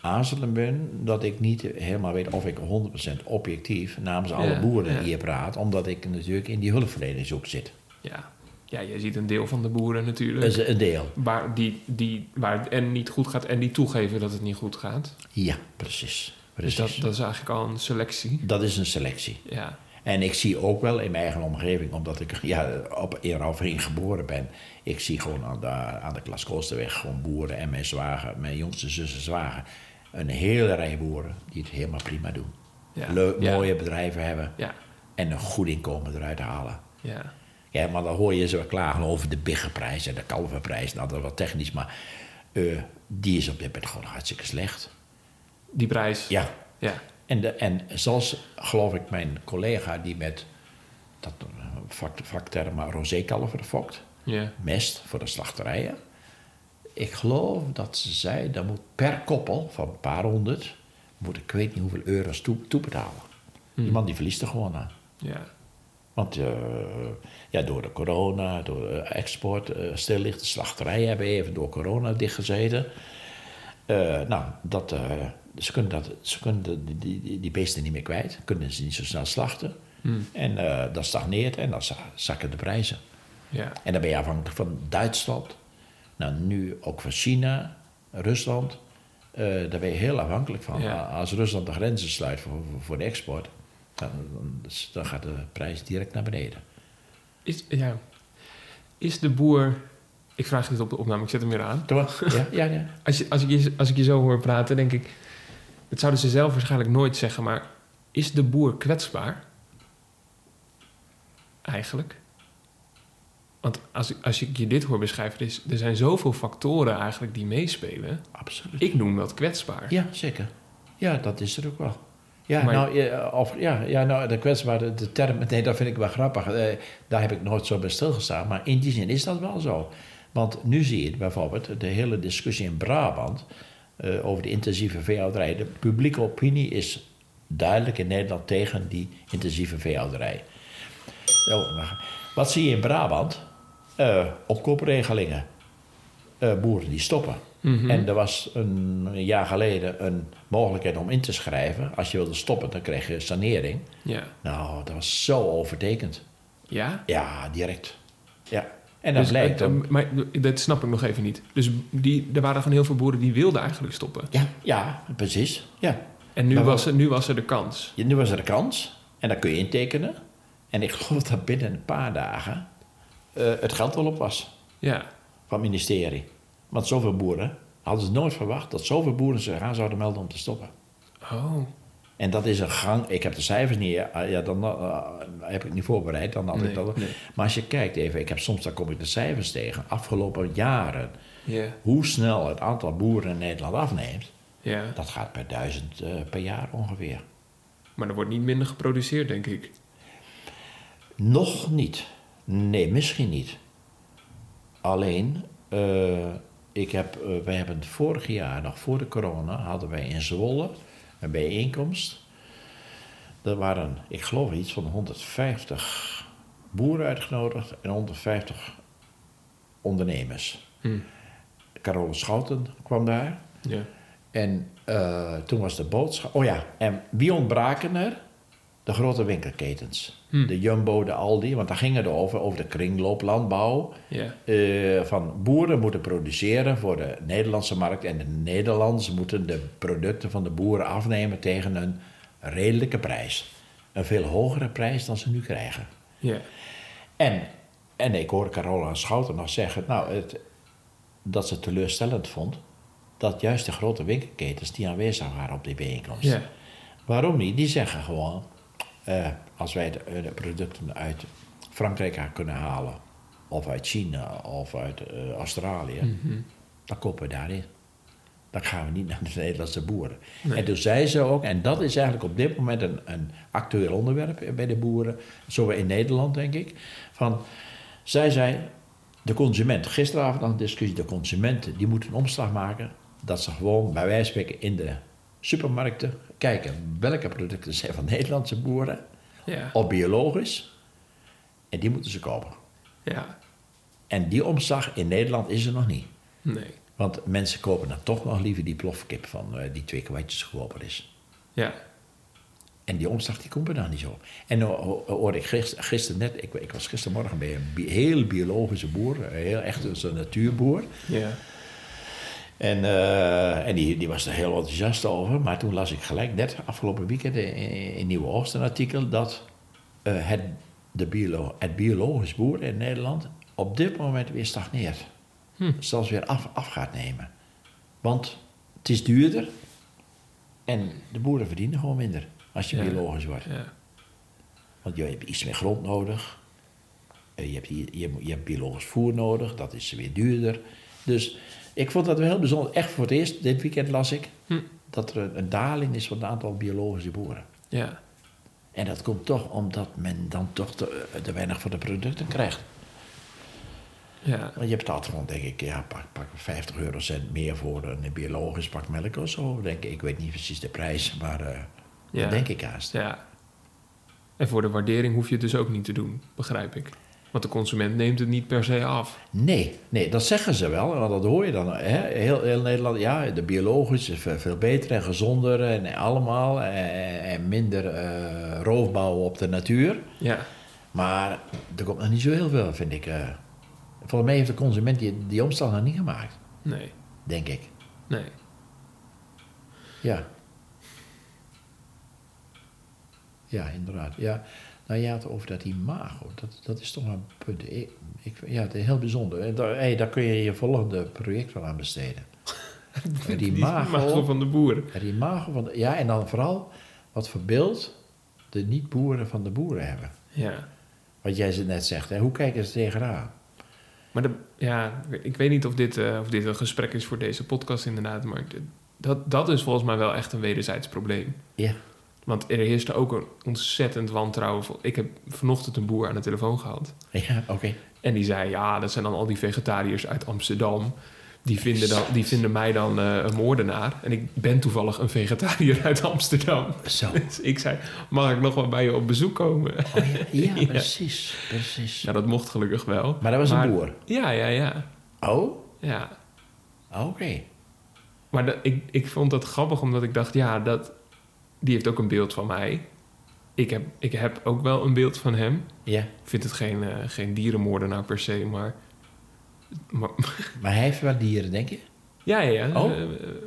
aarzelen ben. Dat ik niet helemaal weet of ik 100% objectief namens alle Ja, boeren ja. hier praat. Omdat ik natuurlijk in die hulpverleningshoek zit. Ja. Ja, je ziet een deel van de boeren natuurlijk. Dat is een deel. Waar, die, die, waar het en niet goed gaat en die toegeven dat het niet goed gaat. Ja, precies. Dus dat, dat is eigenlijk al een selectie. dat is een selectie. Ja. En ik zie ook wel in mijn eigen omgeving, omdat ik ja, op Eerauvering geboren ben. Ik zie gewoon aan de, aan de Klas gewoon boeren en mijn zwager, mijn jongste zus en zwager. Een hele rij boeren die het helemaal prima doen. Ja. Leuk, Ja. mooie bedrijven hebben Ja. en een goed inkomen eruit halen. Ja. Ja, maar dan hoor je ze wel klagen over de biggenprijs en de kalverprijs. Nou, dat is wat technisch, maar eh, die is op dit moment gewoon hartstikke slecht. Die prijs. Ja, Ja. en, de, en zoals, geloof ik, mijn collega die met dat eh, vak, maar rosékalver fokt, Ja. mest voor de slachterijen. Ik geloof dat ze zei, dat moet per koppel van een paar honderd, moet ik weet niet hoeveel euro's toe, toebetalen. Die man die verliest er gewoon aan. Ja. Want eh, ja, door de corona, door de export, eh stil ligt, de slachterijen hebben even door corona dichtgezeten. Eh, nou, dat, ze kunnen, dat, ze kunnen die, die, die beesten niet meer kwijt, kunnen ze niet zo snel slachten. En eh, dat stagneert en dan za- zakken de prijzen. Ja. En dan ben je afhankelijk van Duitsland, nou nu ook van China, Rusland. Eh, daar ben je heel afhankelijk van. Ja. Als Rusland de grenzen sluit voor, de export, dan, dan, dan gaat de prijs direct naar beneden. Is, ja. Is de boer... Ik vraag dit op de opname, ik zet hem weer aan. Toch? Ja, ja, ja. Als, je, als, ik je, als ik je zo hoor praten, denk ik... Dat zouden ze zelf waarschijnlijk nooit zeggen, maar... Is de boer kwetsbaar? Eigenlijk. Want als, als ik je dit hoor beschrijven... Er, is, er zijn zoveel factoren eigenlijk die meespelen. Absoluut. Ik noem dat kwetsbaar. Ja, zeker. Ja, dat is er ook wel. Ja, Maar- nou, ja, of, ja, ja, nou, de kwetsbare de term, nee, dat vind ik wel grappig. Eh, daar heb ik nooit zo bij stilgestaan. Maar in die zin is dat wel zo. Want nu zie je bijvoorbeeld de hele discussie in Brabant eh, over de intensieve veehouderij. De publieke opinie is duidelijk in Nederland tegen die intensieve veehouderij. Oh, wat zie je in Brabant? Eh, opkoopregelingen. Eh, boeren die stoppen. Mhm. En er was een, een jaar geleden een mogelijkheid om in te schrijven. Als je wilde stoppen, dan kreeg je sanering. Ja. Nou, dat was zo overtekend. Ja? Ja, direct. Ja. En dat Dus, blijkt eh, ook. maar dat snap ik nog even niet. Dus die, er waren gewoon heel veel boeren die wilden eigenlijk stoppen. Ja, ja, precies. Ja. En nu, Maar was er, nu was er de kans. Ja, Nu was er een kans. En dan kun je intekenen. En ik geloof dat binnen een paar dagen eh, het geld al op was Ja. van het ministerie. Want zoveel boeren hadden ze nooit verwacht dat zoveel boeren zich aan zouden melden om te stoppen. Oh. En dat is een gang. Ik heb de cijfers niet. eh, Ja, dan eh, heb ik niet voorbereid. Dan had Nee, ik dat. nee. Maar als je kijkt even, ik heb soms dan kom ik de cijfers tegen. Afgelopen jaren, Ja. hoe snel het aantal boeren in Nederland afneemt, dat gaat per duizend per jaar ongeveer. Maar er wordt niet minder geproduceerd, denk ik. Nog niet. Nee, misschien niet. Alleen, eh, ik heb, eh, wij hebben vorig jaar, nog voor de corona, hadden wij in Zwolle een bijeenkomst. Er waren, ik geloof iets van 150 boeren uitgenodigd en 150 ondernemers. Hm. Carole Schouten kwam daar. Ja. En eh, toen was de boodschap. Oh ja, en wie ontbraken er? De grote winkelketens. Hm. De Jumbo, de Aldi, want daar ging het over, over de kringlooplandbouw. Eh, van boeren moeten produceren voor de Nederlandse markt. En de Nederlanders moeten de producten van de boeren afnemen tegen een redelijke prijs. Een veel hogere prijs dan ze nu krijgen. En, en ik hoorde Carola Schouten nog zeggen nou, het, dat ze het teleurstellend vond dat juist de grote winkelketens die aanwezig waren op die bijeenkomst. Waarom niet? Die zeggen gewoon, eh, als wij de, eh, de producten uit Frankrijk kunnen halen, of uit China, of uit eh, Australië, Mhm. dan kopen we daarin. Dan gaan we niet naar de Nederlandse boeren. Nee. En toen zei ze ook, en dat is eigenlijk op dit moment een, een actueel onderwerp bij de boeren, zo in Nederland denk ik, van, zij zei, de consument, gisteravond aan de discussie, de consumenten, die moeten een omslag maken, dat ze gewoon bij wijze van spreken in de supermarkten kijken welke producten zijn van Nederlandse boeren, Ja. of biologisch, en die moeten ze kopen. Ja. En die omslag in Nederland is er nog niet. Nee. Want mensen kopen dan toch nog liever die plofkip van eh, die twee kwartjes geworpen is. Ja. En die omslag die komt er dan niet zo. En dan ho- hoorde ik gisteren, gisteren net, ik, ik was gistermorgen bij een bi- heel biologische boer, een heel echt zo'n natuurboer. Ja. En, eh, en die, die was er heel enthousiast over. Maar toen las ik gelijk net afgelopen weekend in, in Nieuwe Oost een artikel dat eh, het, de biolo, het biologisch boeren in Nederland op dit moment weer stagneert. Hm. Zelfs weer af, af gaat nemen. Want het is duurder en de boeren verdienen gewoon minder als je Ja. biologisch wordt. Ja. Want je hebt iets meer grond nodig. Eh, Je hebt, je, je hebt biologisch voer nodig, dat is weer duurder. Dus ik vond dat wel heel bijzonder. Echt voor het eerst, dit weekend las ik, Hm. dat er een, een daling is van het aantal biologische boeren. Ja. En dat komt toch omdat men dan toch te, te weinig voor de producten krijgt. Ja. Want je betaalt gewoon, denk ik, ja, pak, pak 50 eurocent meer voor een biologisch pak melk of zo. Denk ik. ik weet niet precies de prijs, maar eh Ja. dat denk ik haast. Ja. En voor de waardering hoef je het dus ook niet te doen, begrijp ik. Want de consument neemt het niet per se af. Nee, nee, dat zeggen ze wel. Want dat hoor je dan. Hè? Heel, heel Nederland, ja, de biologisch is veel beter en gezonder en allemaal. En, en minder eh, roofbouw op de natuur. Ja. Maar er komt nog niet zo heel veel, vind ik. eh. volgens mij heeft de consument die, die omslag nog niet gemaakt, Nee. denk ik. Nee. Ja. Ja, inderdaad. Ja. Nou, het over dat imago. Dat, dat is toch een punt. Ik, ik, ja, het is heel bijzonder. En daar, hey, daar kun je je volgende project wel aan besteden. Het Die imago, van de boeren. het imago van de, ja, en dan vooral wat voor beeld de niet-boeren van de boeren hebben. Ja. Wat jij ze net zegt, hè? hoe kijken ze tegenaan? Maar de, ja, ik weet niet of dit, eh, of dit een gesprek is voor deze podcast inderdaad. Maar dat, dat is volgens mij wel echt een wederzijds probleem. Ja, Want er heerste ook een ontzettend wantrouwen. Ik heb vanochtend een boer aan de telefoon gehad. ja oké. En die zei, ja, dat zijn dan al die vegetariërs uit Amsterdam. Die vinden, dan, die vinden mij dan eh, een moordenaar. En ik ben toevallig een vegetariër uit Amsterdam. Zo. Dus ik zei, mag ik nog wel bij je op bezoek komen? Oh, ja, ja, Ja. precies, precies. Ja, dat mocht gelukkig wel. Maar dat was Maar- een boer. Ja, ja, ja. Oh, Ja, oké. Maar dat, ik, ik vond dat grappig omdat ik dacht, ja, dat, die heeft ook een beeld van mij. Ik heb, ik heb ook wel een beeld van hem. Ja. Ik vind het geen, eh, geen dierenmoordenaar per se, maar... maar Maar hij heeft wel dieren, denk je? ja, ja, ja. Oh. Eh,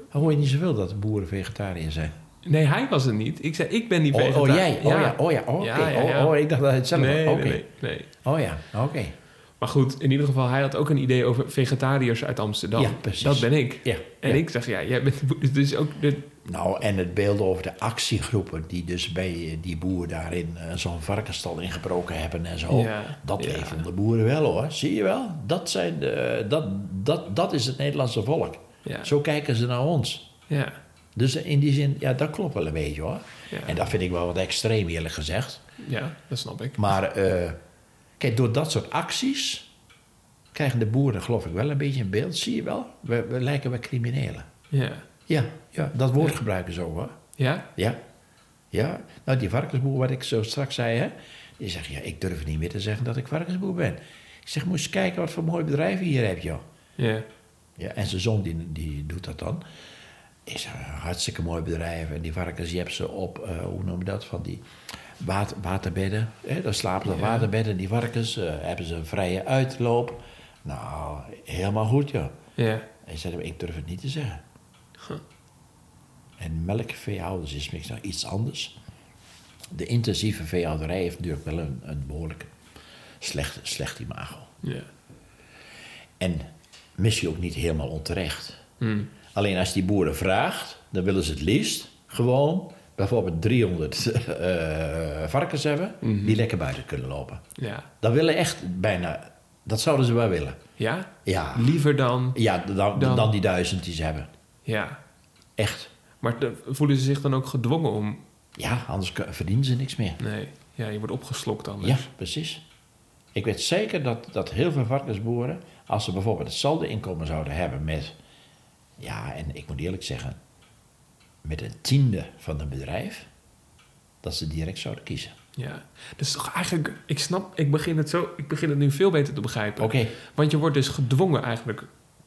Hoor je niet zoveel dat de boeren vegetariër zijn? nee, hij was het niet. Ik zei, ik ben die Oh, vegetariër. oh, jij? Oh ja, oh ja, oh. Ja, ja, ja. Oh, oh, ik dacht dat hij het zelf nee, was. nee, Oké. nee, nee. Oh ja, oké. Maar goed, in ieder geval, hij had ook een idee over vegetariërs uit Amsterdam. Ja, precies. Dat ben ik. Ja. En ja. ik zeg, ja, jij bent dus ook... De, Nou, en het beeld over de actiegroepen die dus bij eh, die boer daarin eh, zo'n varkenstal ingebroken hebben en zo. Ja, dat ja. leven de boeren wel hoor. Zie je wel? Dat, zijn de, dat, dat, dat is het Nederlandse volk. ja, Zo kijken ze naar ons. ja, Dus in die zin, ja, dat klopt wel een beetje hoor. ja. En dat vind ik wel wat extreem eerlijk gezegd. ja, dat snap ik. Maar eh, kijk, door dat soort acties krijgen de boeren geloof ik wel een beetje een beeld. Zie je wel? We, we lijken wel criminelen. Ja. Ja, ja dat woord gebruiken ze ook hoor. Ja? Ja. Ja. Nou, die varkensboer wat ik zo straks zei, hè. Die zegt, ja, ik durf niet meer te zeggen dat ik varkensboer ben. Ik zeg, moet je eens kijken wat voor mooi bedrijf je hier hebt, joh. Ja. Ja, en zijn zoon, die, die doet dat dan. Is een hartstikke mooi bedrijf. En die varkens, je hebt ze op, eh, hoe noem je dat, van die water, waterbedden. Hè? Daar slapen Ja. waterbedden. Die varkens eh, hebben ze een vrije uitloop. Nou, helemaal goed, joh. Ja. Hij zei, ik durf het niet te zeggen. Huh. En melkveehouders is misschien iets anders. De intensieve veehouderij heeft natuurlijk wel een, een behoorlijk slecht, slecht imago. Ja. En misschien ook niet helemaal onterecht. Hm. Alleen als die boeren vraagt, dan willen ze het liefst gewoon bijvoorbeeld 300 eh, varkens hebben Mhm. die lekker buiten kunnen lopen. Ja. Dat willen echt bijna, dat zouden ze wel willen. Ja? Ja, Liever dan... ja dan, Dan- dan die duizend die ze hebben. Ja. Echt. Maar de- voelen ze zich dan ook gedwongen om... Ja, anders verdienen ze niks meer. Nee. Ja, je wordt opgeslokt anders. Ja, precies. Ik weet zeker dat, dat heel veel varkensboeren, als ze bijvoorbeeld hetzelfde inkomen zouden hebben met, ja, en ik moet eerlijk zeggen, met een tiende van een bedrijf, dat ze direct zouden kiezen. Ja. Dus toch eigenlijk... Ik snap... Ik begin het zo... Ik begin het nu veel beter te begrijpen. Oké, Want je wordt dus gedwongen eigenlijk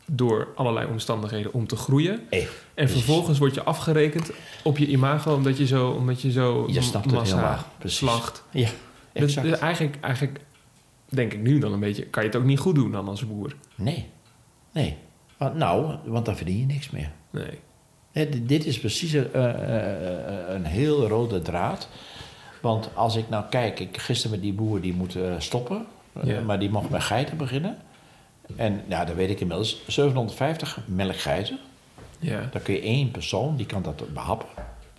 door allerlei omstandigheden om te groeien. En vervolgens word je afgerekend op je imago omdat je zo, omdat je zo Je snapt het massa helemaal, precies. slacht. Ja, Dus, exact. dus eigenlijk, eigenlijk denk ik nu dan een beetje, kan je het ook niet goed doen dan als boer? Nee, nee. Want, nou, want dan verdien je niks meer. Nee. Dit is precies een, eh, eh, een heel rode draad. Want als ik nou kijk, ik, gisteren met die boer die moet eh, stoppen, eh, Ja. maar die mocht met geiten beginnen. En ja, dan weet ik inmiddels, 750 melkgeiten. Ja. Dan kun je één persoon, die kan dat behappen.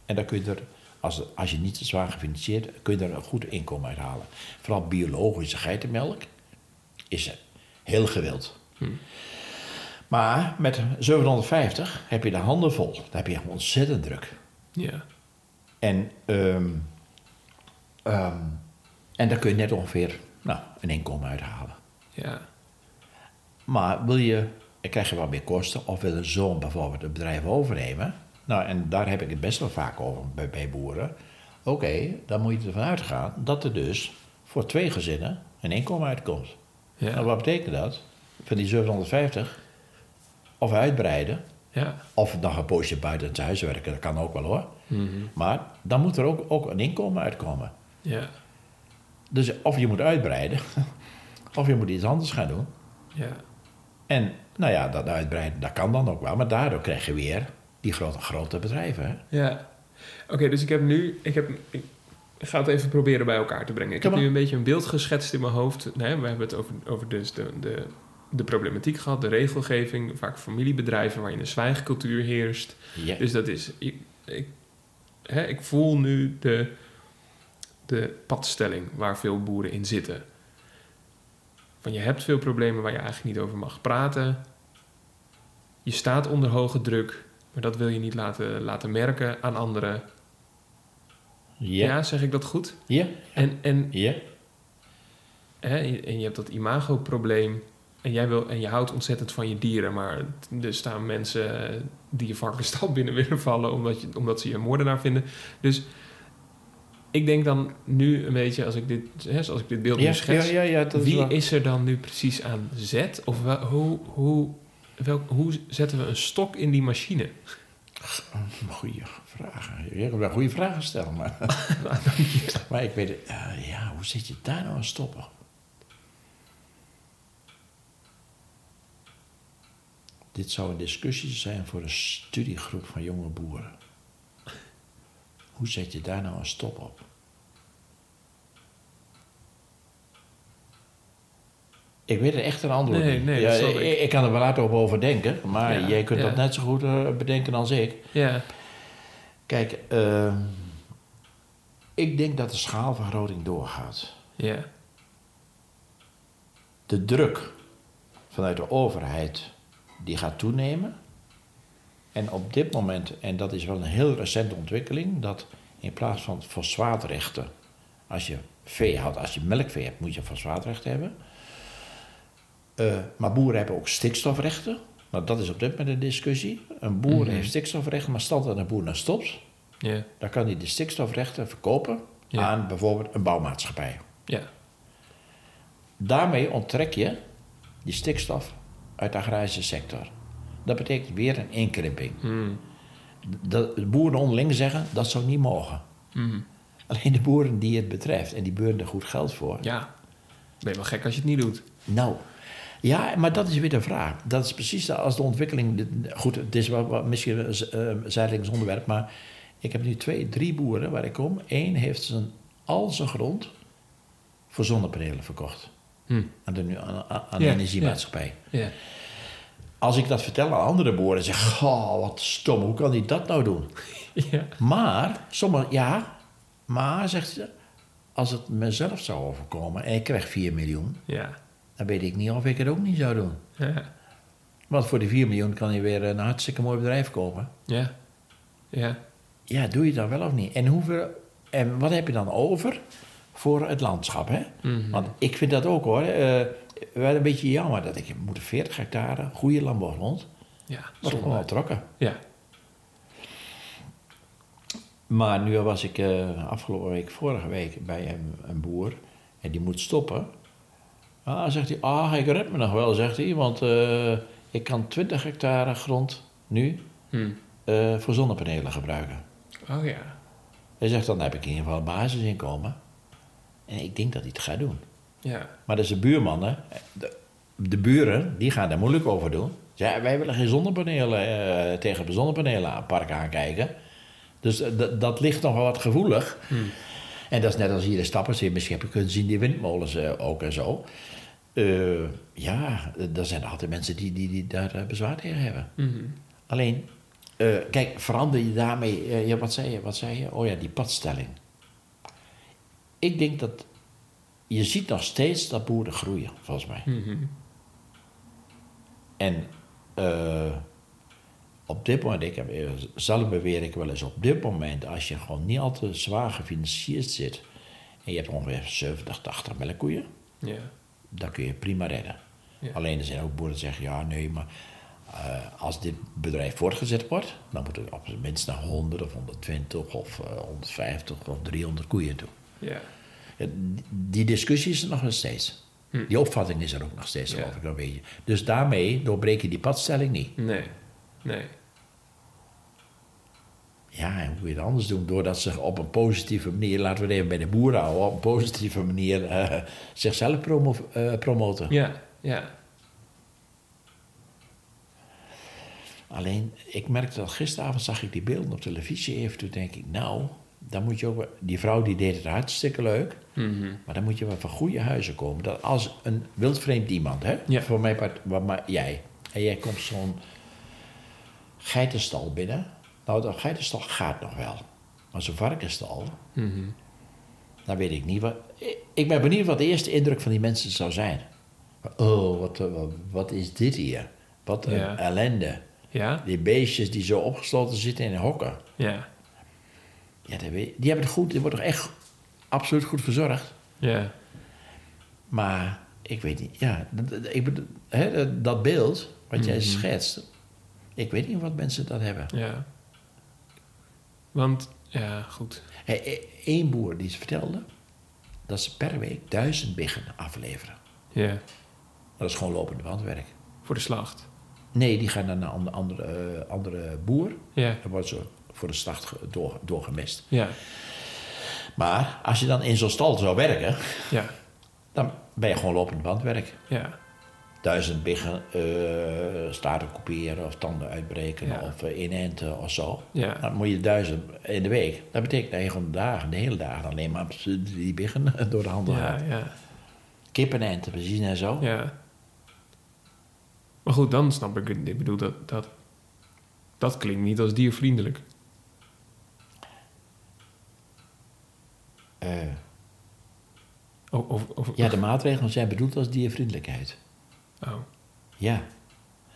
En dan kun je er, als, als je niet te zwaar gefinancierd, kun je er een goed inkomen uit halen. Vooral biologische geitenmelk is heel gewild. Hm. Maar met 750 heb je de handen vol. Dan heb je ontzettend druk. Ja. En, ehm, en daar kun je net ongeveer nou, een inkomen uithalen. Ja. Maar wil je, krijg je wat meer kosten. Of wil een zoon bijvoorbeeld het bedrijf overnemen. Nou, en daar heb ik het best wel vaak over bij, bij boeren. Oké, dan moet je ervan uitgaan dat er dus voor twee gezinnen een inkomen uitkomt. Ja. Nou, wat betekent dat? Van die 750, of uitbreiden, Ja. of nog een poosje buiten het huis werken, dat kan ook wel hoor. Mhm. Maar dan moet er ook, ook een inkomen uitkomen. Ja. Dus of je moet uitbreiden, of je moet iets anders gaan doen. Ja. En nou ja, dat uitbreiden, dat kan dan ook wel. Maar daardoor krijg je weer die grote, grote bedrijven. Hè? Ja. Oké, dus ik heb nu, ik heb, ik ga het even proberen bij elkaar te brengen. Ik Kom heb nu een beetje een beeld geschetst in mijn hoofd. Nee, we hebben het over, over dus de, de, de problematiek gehad, de regelgeving, vaak familiebedrijven waarin een zwijgcultuur heerst. Dus dat is. Ik, ik, hè, ik voel nu de, de padstelling waar veel boeren in zitten. Van je hebt veel problemen waar je eigenlijk niet over mag praten. Je staat onder hoge druk, maar dat wil je niet laten, laten merken aan anderen. Ja. Ja. zeg ik dat goed? Ja. En, en, Ja. hè, en je hebt dat imagoprobleem. En, jij wil, en je houdt ontzettend van je dieren, maar er staan mensen die je varkenstal binnen willen vallen omdat, je, omdat ze je een moordenaar vinden. Dus ik denk dan nu een beetje, als ik dit, hè, zoals ik dit beeld Ja, nu schets, ja, ja, dat wie wel- is er dan nu precies aan zet? Of wel, hoe, hoe, welk, hoe zetten we een stok in die machine? Goeie vragen. Je hebt wel goede vragen stellen, maar... maar ik weet het... eh, ja, hoe zit je daar nou aan stoppen? Dit zou een discussie zijn voor een studiegroep van jonge boeren. Hoe zet je daar nou een stop op? Ik weet er echt een antwoord Nee, nee, ja, ik. ik. Ik kan er wel op over denken, maar Ja, jij kunt ja. dat net zo goed eh, bedenken als ik. Ja. Kijk, eh, ik denk dat de schaalvergroting doorgaat. Ja. De druk vanuit de overheid die gaat toenemen. En op dit moment, en dat is wel een heel recente ontwikkeling, dat in plaats van fosfaatrechten, als je vee had, als je melkvee hebt, moet je fosfaatrechten hebben. Eh, maar boeren hebben ook stikstofrechten. Nou, dat is op dit moment een discussie. Een boer Mhm. heeft stikstofrechten, maar stel dat een boer nou stopt, Ja. dan kan hij de stikstofrechten verkopen aan bijvoorbeeld een bouwmaatschappij. Ja. Daarmee onttrek je die stikstof uit de agrarische sector. Dat betekent weer een inkrimping. Hmm. De boeren onderling zeggen dat zou niet mogen. Hmm. Alleen de boeren die het betreft, en die beuren er goed geld voor. Ja. Ben je wel gek als je het niet doet. Nou, ja, maar dat is weer de vraag. Dat is precies de- als de ontwikkeling. Goed, het is wel, wel misschien een z- eh, zijdelings onderwerp, maar ik heb nu twee, drie boeren waar ik kom. Eén heeft zijn, al zijn grond voor zonnepanelen verkocht Hmm. aan de, aan, aan de energiemaatschappij. Ja. Als ik dat vertel aan andere boeren, zeg ik, oh, wat stom, hoe kan hij dat nou doen? Ja. Maar, sommige, ja, maar, zegt ze, als het mezelf zou overkomen en ik krijg 4 miljoen, Ja. dan weet ik niet of ik het ook niet zou doen. Ja. Want voor die 4 miljoen kan je weer een hartstikke mooi bedrijf kopen. Ja. Ja. Ja, doe je dat wel of niet? En, hoeveel, en wat heb je dan over voor het landschap, hè? Mhm. Want ik vind dat ook, hoor. eh wel een beetje jammer dat ik moet 40 hectare goede landbouwgrond, Ja. zonde. gewoon trokken. Ja. Maar nu was ik eh, afgelopen week, vorige week, bij een, een boer en die moet stoppen. Ah, zegt hij, ah, ik red me nog wel, zegt hij, want eh, ik kan 20 hectare grond nu Hmm. voor zonnepanelen gebruiken. Oh ja. Hij zegt, dan heb ik in ieder geval een basisinkomen. En ik denk dat hij het gaat doen. Ja. Maar dat is de buurman, hè. De, de buren, die gaan daar moeilijk over doen. Ja, wij willen geen zonnepanelen eh, tegen de zonnepanelenpark aankijken. Dus eh, dat- ligt nog wel wat gevoelig. Hmm. En dat is net als hier de stappers in misschien heb je kunnen zien, die windmolens eh, ook en zo. Ja, er zijn altijd mensen die, die, die daar bezwaar tegen hebben. Mhm. Alleen, kijk, verander je daarmee... ja, wat zei je? Wat zei je? Oh ja, die padstelling. Ik denk dat... Je ziet nog steeds dat boeren groeien, volgens mij. Mhm. En eh, op dit moment, ik heb, eh, zelf beweer ik wel eens op dit moment, als je gewoon niet al te zwaar gefinancierd zit en je hebt ongeveer 70, 80 melkkoeien, Ja. dan kun je prima redden. Alleen er zijn ook boeren die zeggen, ja nee, maar eh, als dit bedrijf voortgezet wordt, dan moet het op zijn minst naar 100 of 120 of eh, 150 of 300 koeien toe. Ja. Ja, die- discussie is er nog steeds. Hm. Die opvatting is er ook nog steeds, Ja. geloof ik, een beetje. Dus daarmee doorbreek je die padstelling niet. Nee. Nee. Ja, en hoe kun je het anders doen? Doordat ze op een positieve manier, laten we het even bij de boeren houden, op een positieve manier eh, zichzelf promo eh, promoten. Ja. Ja. Alleen, ik merkte dat gisteravond zag ik die beelden op televisie even. Toen denk ik, nou, dan moet je ook... Die vrouw die deed het hartstikke leuk. Mhm. Maar dan moet je wel van goede huizen komen. Dat als een wildvreemd iemand, hè? Ja. Voor mij, part- maar jij. En jij komt zo'n geitenstal binnen. Nou, dat geitenstal gaat nog wel. Maar zo'n varkenstal, Mhm. dan weet ik niet wat... Ik- Ik ben benieuwd wat de eerste indruk van die mensen zou zijn. Oh, wat, wat, wat is dit hier? Wat een Ja. ellende. Ja. Die beestjes die zo opgesloten zitten in hokken. Ja. Ja, dat weet- die hebben het goed. Die worden toch echt absoluut goed verzorgd. Ja. Maar ik weet niet, ja, dat- dat- ik bedoel, hè, dat- dat beeld wat jij Mhm. schetst, ik weet niet wat mensen dat hebben. Ja. Want, ja, goed. Eén boer die vertelde dat ze per week duizend biggen afleveren. Ja. Dat is gewoon lopende bandwerk. Voor de slacht. Nee, die gaan naar een ander- andere, eh, andere boer. Ja, Dan worden ze voor de start door, doorgemest. ja, Maar als je dan in zo'n stal zou werken, ja, dan ben je gewoon lopend bandwerk. ja. Duizend biggen, eh staarten kopiëren of tanden uitbreken Ja. of uh, inenten of zo. Ja. Dan moet je duizend in de week. Dat betekent dat je gewoon de dagen, de hele dagen alleen maar die biggen door de handen Ja, gaat. ja, Kippen enten, precies en zo. ja. Maar goed, dan snap ik het. Ik bedoel, dat, dat, dat klinkt niet als diervriendelijk. Of, of, of- ja, de maatregelen zijn bedoeld als diervriendelijkheid. Oh, Ja.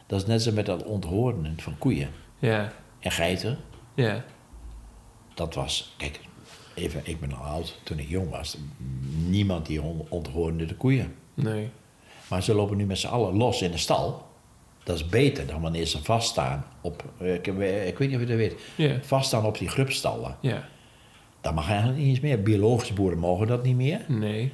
Dat is net zo met dat onthorenen van koeien ja, en geiten. ja, Dat was, kijk, even, ik ben al oud. Toen ik jong was, niemand die on- onthoorde de koeien. nee, Maar ze lopen nu met z'n allen los in de stal. Dat is beter dan wanneer ze vaststaan op, eh, ik, ik weet niet of je dat weet, ja, vaststaan op die grubstallen. ja, Dat mag eigenlijk niet eens meer. Biologische boeren mogen dat niet meer. nee,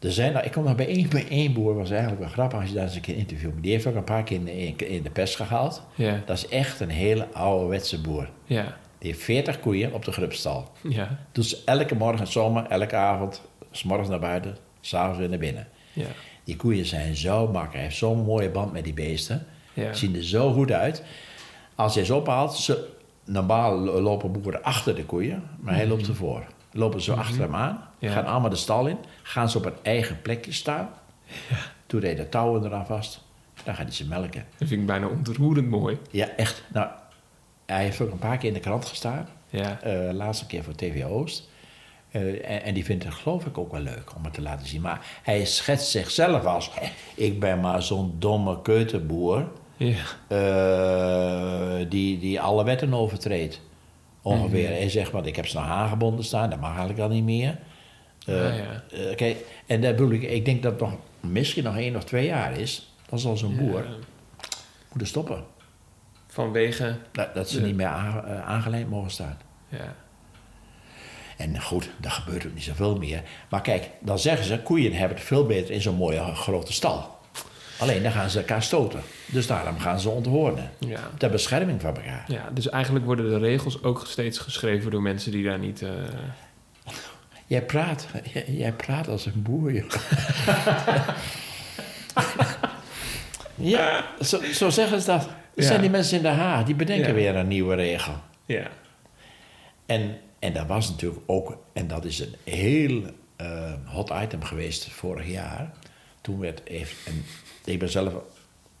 Er zijn, nou, ik kom nog bij één, bij één boer, was eigenlijk wel grappig als je daar eens een keer interviewt. Die heeft ook een paar keer in, in, in de pers gehaald. ja, Dat is echt een hele ouderwetse boer. ja, Die heeft 40 koeien op de grubstal. ja, Doet ze elke morgen, zomer, elke avond, s morgens naar buiten, s'avonds weer naar binnen. ja, Die koeien zijn zo makkelijk. Hij heeft zo'n mooie band met die beesten. ja, Zien er zo goed uit. Als hij ze ophaalt, ze, normaal lo- lopen boeren achter de koeien, maar hij loopt ervoor. Lopen zo achter hem aan, Mhm. Gaan allemaal de stal in, gaan ze op een eigen plekje staan. Toen deed de touwen eraan vast, dan gaat hij ze melken. dat vind ik bijna ontroerend mooi. Ja, echt. Nou, hij heeft ook een paar keer in de krant gestaan. Ja, Eh, laatste keer voor TV Oost. Eh, en, en die vindt het geloof ik ook wel leuk om het te laten zien. Maar hij schetst zichzelf als... Ik ben maar zo'n domme keuterboer... ja, eh, die, die alle wetten overtreedt. Ongeveer. Hij zegt, want ik heb ze nog aangebonden staan. Dat mag eigenlijk al niet meer. Ah, ja. kijk, en daar bedoel ik... Ik denk dat het nog, misschien nog één of twee jaar is... Dan zal zo'n boer moeten stoppen. vanwege, Dat, dat ze niet meer aan, aangeleid mogen staan. ja, En goed, daar gebeurt ook niet zoveel meer. Maar kijk, dan zeggen ze, koeien hebben het veel beter in zo'n mooie grote stal. Alleen dan gaan ze elkaar stoten. Dus daarom gaan ze onthoornen. ja. Ter bescherming van elkaar. Ja, dus eigenlijk worden de regels ook steeds geschreven door mensen die daar niet... eh, Jij praat, jij, jij praat als een boer, ja, zo, zo zeggen ze dat. Ja. zijn die mensen in Den Haag, die bedenken Ja. weer een nieuwe regel. ja, En, en dat was natuurlijk ook, en dat is een heel eh, hot item geweest vorig jaar. Toen werd, heeft, en ik ben zelf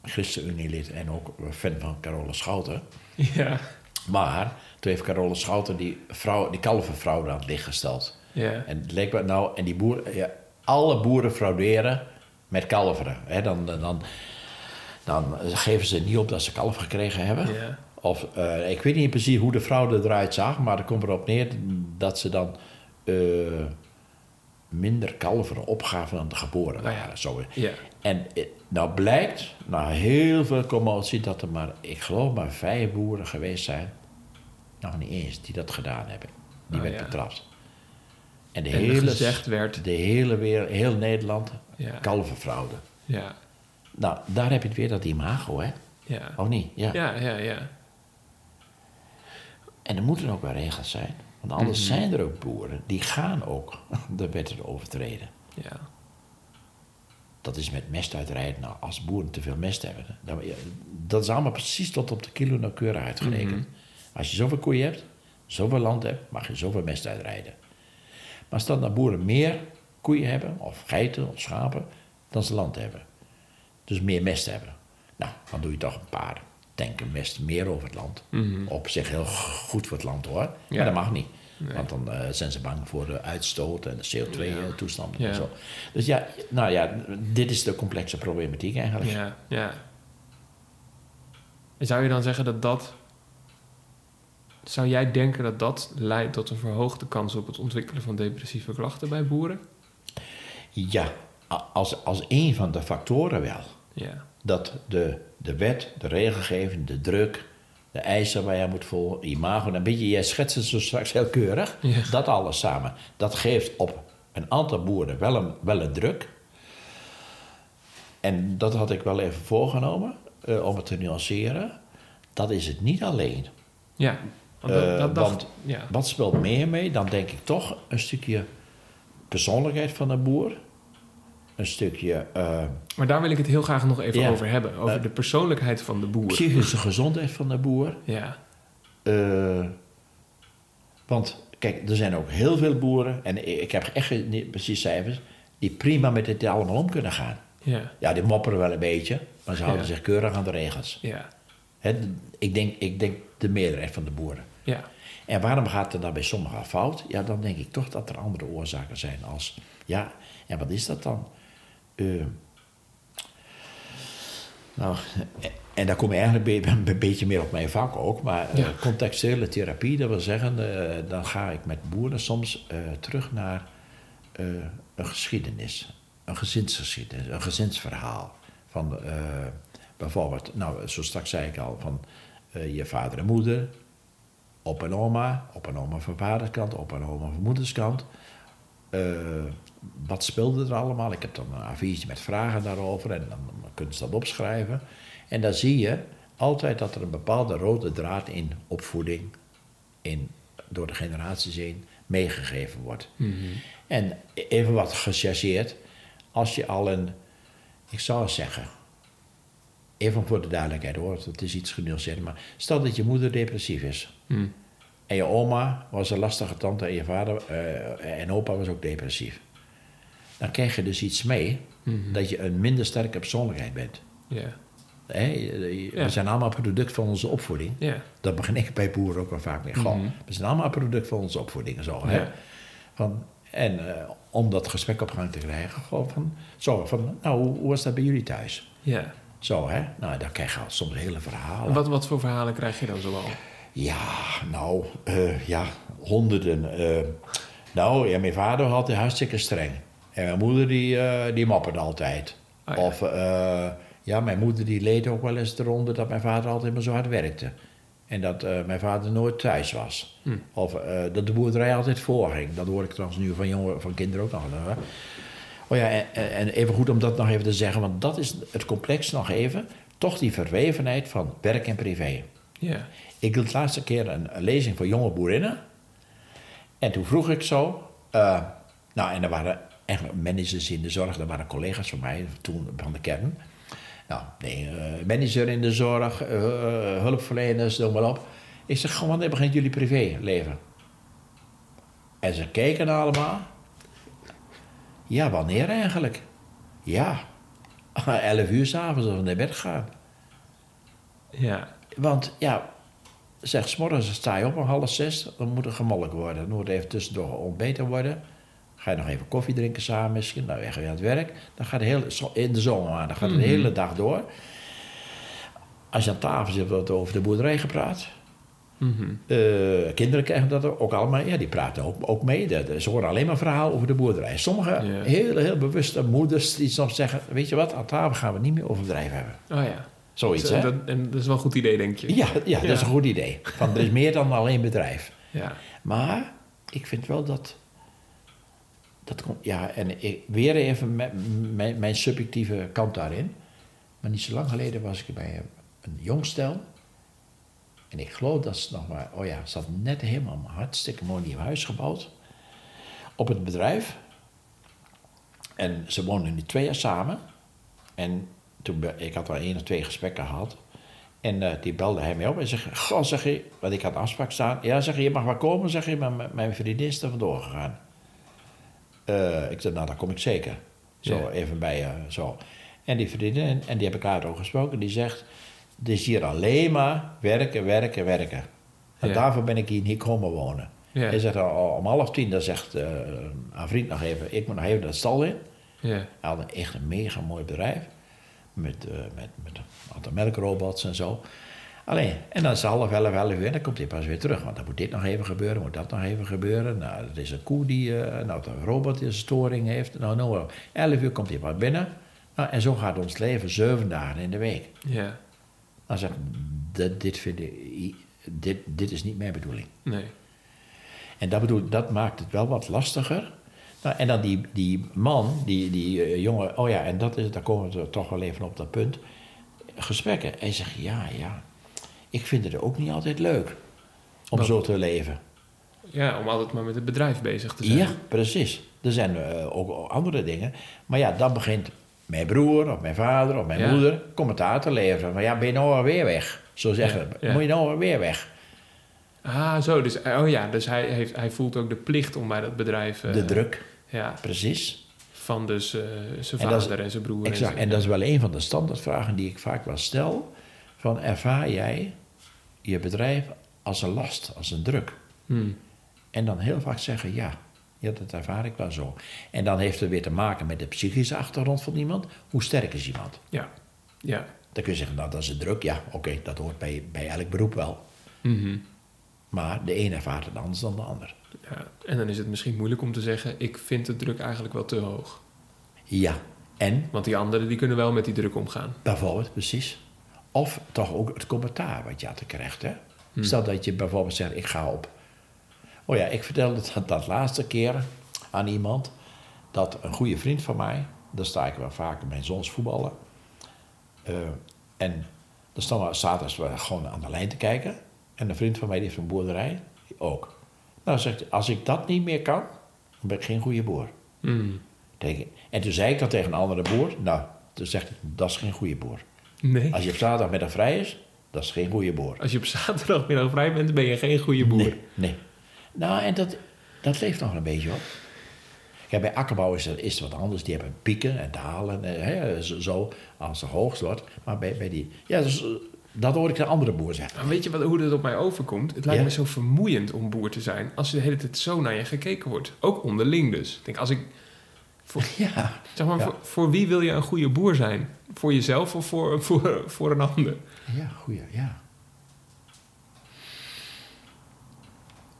ChristenUnie-lid en ook fan van Carola Schouten. ja, Maar toen heeft Carola Schouten die, vrouw, die kalvervrouw aan het licht gesteld. ja, En het leek me nou, en die boeren, ja, alle boeren frauderen met kalveren. Hè, dan, dan, dan geven ze niet op dat ze kalf gekregen hebben. ja, Of, eh, ik weet niet precies hoe de fraude eruit zag, maar er komt erop neer dat ze dan eh, minder kalveren opgaven dan de geboren Nou ja. waren. Zo. ja, En eh, nou blijkt, na heel veel commotie, dat er maar, ik geloof maar vijf boeren geweest zijn, nog niet eens, die dat gedaan hebben. Die Oh, werd ja. betrapt. En de En hele, gezegd werd- de hele wereld, heel Nederland, Ja. kalverfraude. ja, Nou, daar heb je het weer, dat imago, hè? ja, Of niet? Ja. ja, ja, ja, En er moeten ook wel regels zijn. Want anders Mhm. zijn er ook boeren die gaan ook de wetten overtreden. ja, Dat is met mest uitrijden. Nou, als boeren te veel mest hebben, dan, dat is allemaal precies tot op de kilo nauwkeurig uitgerekend. Mhm. Als je zoveel koeien hebt, zoveel land hebt, mag je zoveel mest uitrijden. Maar dan de boeren meer koeien hebben, of geiten of schapen, dan ze land hebben. Dus meer mest hebben. Nou, dan doe je toch een paar tanken mest meer over het land. Mhm. Op zich heel goed voor het land hoor. Ja. Maar dat mag niet. Nee. Want dan eh, zijn ze bang voor de uitstoot en de CO2-toestanden Ja. en zo. Dus ja, nou ja, dit is de complexe problematiek eigenlijk. ja, ja. En zou je dan zeggen dat dat... Zou jij denken dat dat leidt tot een verhoogde kans op het ontwikkelen van depressieve klachten bij boeren? Ja, als, als een van de factoren wel. Ja, Dat de, de wet, de regelgeving, de druk, de eisen waar je moet volgen, imago, een beetje, jij schetst het zo straks heel keurig. Ja. Dat alles samen. Dat geeft op een aantal boeren wel een, wel een druk. En dat had ik wel even voorgenomen. eh, om het te nuanceren, dat is het niet alleen. Ja. Want dat, Eh, dat dacht- want ja. wat speelt meer mee? Dan denk ik toch een stukje persoonlijkheid van de boer. Een stukje eh, Maar daar wil ik het heel graag nog even Ja. over hebben. Over Eh, de persoonlijkheid van de boer. psychische gezondheid van de boer. Ja. Eh, want kijk, er zijn ook heel veel boeren, en ik heb echt niet precies cijfers, die prima met dit allemaal om kunnen gaan. Ja. Ja, die mopperen wel een beetje, maar ze houden Ja. zich keurig aan de regels. Ja. Hè, ik, denk, ik denk de meerderheid van de boeren. Ja. En waarom gaat het dan bij sommigen fout? Ja, dan denk ik toch dat er andere oorzaken zijn als... Ja, en wat is dat dan? Eh, nou, en daar kom ik eigenlijk een be- een beetje meer op mijn vak ook. Maar eh, Ja. contextuele therapie, dat wil zeggen... eh, dan ga ik met boeren soms terug naar een geschiedenis. Een gezinsgeschiedenis, een gezinsverhaal. Van bijvoorbeeld, nou, zo straks zei ik al... van je vader en moeder, op en oma, op en oma van vaderskant, op en oma van moederskant. Wat speelde er allemaal? Ik heb dan een A4'tje met vragen daarover en dan, dan kunnen ze dat opschrijven. En dan zie je altijd dat er een bepaalde rode draad in opvoeding, in, door de generaties heen, meegegeven wordt. Mhm. En even wat gechargeerd, als je al een, ik zou zeggen, even voor de duidelijkheid hoor, het is iets genuanceerd, maar stel dat je moeder depressief is. Hm. En je oma was een lastige tante en je vader eh, en opa was ook depressief. Dan krijg je dus iets mee Mhm. dat je een minder sterke persoonlijkheid bent. Ja. Ja. We zijn allemaal product van onze opvoeding. Ja. Dat begin ik bij boeren ook wel vaak mee. Goh, Mhm. We zijn allemaal product van onze opvoeding en zo. Hè? Van, en eh, om dat gesprek op gang te krijgen, gewoon van, zo, van, nou, hoe, hoe was dat bij jullie thuis? Ja. Zo, hè? Nou, dan krijg je al soms hele verhalen. Wat, wat voor verhalen krijg je dan zoal? Ja, nou, eh, ja, honderden. eh. nou, ja, mijn vader had hartstikke streng. En mijn moeder die, eh, die mopperde altijd. Oh, ja. Of, eh, ja, mijn moeder die leed ook wel eens eronder dat mijn vader altijd maar zo hard werkte. En dat eh, mijn vader nooit thuis was. Hm. Of dat de boerderij altijd voorging. Dat hoor ik trouwens nu van, jongen, van kinderen ook nog. Hè? Oh ja, en, en even goed om dat nog even te zeggen, want dat is het complex nog even. Toch die verwevenheid van werk en privé. Ja. Ik hield de laatste keer een, een lezing voor jonge boerinnen. En toen vroeg ik zo. nou, en er waren eigenlijk managers in de zorg, dat waren collega's van mij toen van de kern. Nou, nee, eh, manager in de zorg, eh, eh, hulpverleners, noem maar op. Ik zeg, gewoon, wanneer begint jullie privéleven? En ze keken allemaal. Ja, wanneer eigenlijk? Ja, 11 uur s'avonds als we naar bed gaan. Ja. Want ja, zeg, s morgens sta je op om half zes, dan moet er gemolken worden. Dan moet er even tussendoor ontbeten worden. Ga je nog even koffie drinken samen misschien, dan ga je aan het werk. Dan gaat de hele, in de zomer, dan gaat het de Mhm. hele dag door. Als je aan tafel zit, wordt er over de boerderij gepraat. Mhm. Eh, kinderen krijgen dat ook allemaal, ja, die praten ook, ook mee. De- Ze horen alleen maar verhaal over de boerderij. Sommige Ja. heel, heel bewuste moeders die soms zeggen, weet je wat, aan tafel gaan we niet meer over bedrijf hebben. Oh ja. Zoiets, Zo, hè? dat, en dat is wel een goed idee, denk je? Ja, ja, dat is een goed idee. Van, er is meer dan alleen bedrijf. Ja. Maar ik vind wel dat. Ja, en ik, weer even mijn, subjectieve kant daarin. Maar niet zo lang geleden was ik bij een, jong stel. En ik geloof dat ze nog maar. Oh ja, ze had net helemaal hartstikke mooi nieuw huis gebouwd. Op het bedrijf. En ze woonden nu twee jaar samen. En toen, ik had al één of twee gesprekken gehad. En eh, die belde hij mij op en zegt: Goh, zeg je, want ik had afspraak staan. Ja, zeg je, je mag maar komen, zeg je, maar mijn vriendin is er vandoor gegaan. Eh, ik zei: Nou, dan kom ik zeker. Zo, Ja. even bij je, zo. En die vriendin, en die heb ik later ook gesproken, die zegt: Het is hier alleen maar werken, werken, werken. En Ja. daarvoor ben ik hier niet komen wonen. Ja. Hij zegt om half tien, dan zegt eh, een vriend nog even: Ik moet nog even de stal in. Ja. Hij had een echt een mega mooi bedrijf. Met, eh, met, met een aantal melkrobots en zo. Alleen, en dan is het half elf, elf uur en dan komt hij pas weer terug. Want dan moet dit nog even gebeuren, moet dat nog even gebeuren. Nou, er is een koe die, eh, nou, een robot die een storing heeft. Nou, nou, elf uur komt hij pas binnen. Nou, en zo gaat ons leven zeven dagen in de week. Ja. Dan zeg ik, dit, dit, vind ik, dit, dit is niet mijn bedoeling. Nee. En dat, bedoel, dat maakt het wel wat lastiger. Nou, en dan die, die man, die, die eh, jongen, oh ja, en dat is, daar komen we toch wel even op dat punt. gesprekken. Hij zegt, ja, ja, ik vind het ook niet altijd leuk om Wat? zo te leven. Ja, om altijd maar met het bedrijf bezig te zijn. Ja, precies. Er zijn eh, ook andere dingen. Maar ja, dan begint mijn broer of mijn vader of mijn Ja. moeder commentaar te leveren. Maar ja, ben je nou alweer weg? Zo zeggen Ja. Moet je nou alweer weg? Ah, zo. Dus, oh ja, dus hij, heeft, hij voelt ook de plicht om bij dat bedrijf... eh, De druk, Ja, precies. van dus eh, zijn En is- vader en zijn broer. Exact. En, En dat is wel een van de standaardvragen die ik vaak wel stel. Van ervaar jij je bedrijf als een last, als een druk? Hmm. En dan heel vaak zeggen ja. Ja, dat ervaar ik wel zo. En dan heeft het weer te maken met de psychische achtergrond van iemand. Hoe sterk is iemand? Ja, ja. Dan kun je zeggen, nou dat is een druk. Ja, oké, dat hoort bij, bij elk beroep wel. Mhm. Maar de een ervaart het anders dan de ander. ja. En dan is het misschien moeilijk om te zeggen... ik vind de druk eigenlijk wel te hoog. Ja, en Want die anderen die kunnen wel met die druk omgaan. bijvoorbeeld, precies. Of toch ook het commentaar wat je altijd krijgt. Hè? Hmm. Stel dat je bijvoorbeeld zegt, ik ga op. Oh ja, ik vertelde dat, dat laatste keer aan iemand. Dat een goede vriend van mij, daar sta ik wel vaak met mijn zons voetballen. Eh, en dan staan we zaterdags gewoon aan de lijn te kijken. En een vriend van mij die heeft een boerderij, ook. Nou, zegt hij, als ik dat niet meer kan, dan ben ik geen goede boer. Hmm. En toen zei ik dat tegen een andere boer. Nou, toen zegt hij, dat is geen goede boer. Nee. Als je op zaterdagmiddag vrij is, dat is geen goede boer. Als je op zaterdagmiddag vrij bent, ben je geen goede boer. Nee, nee. Nou, en dat, dat leeft nog een beetje op. Kijk, bij akkerbouw is het, is het wat anders. Die hebben pieken en dalen, eh, hè, zo, als het hoogst wordt. Maar bij, bij die... Ja, dus, eh, dat hoor ik een andere boer zeggen. Maar weet je wat, hoe dat op mij overkomt? Het lijkt Ja. me zo vermoeiend om boer te zijn... als er de hele tijd zo naar je gekeken wordt. Ook onderling dus. Ik denk, als ik... Voor, Ja, zeg maar, Ja. voor, voor wie wil je een goede boer zijn? Voor jezelf of voor, voor, voor een ander? ja, goeie, ja.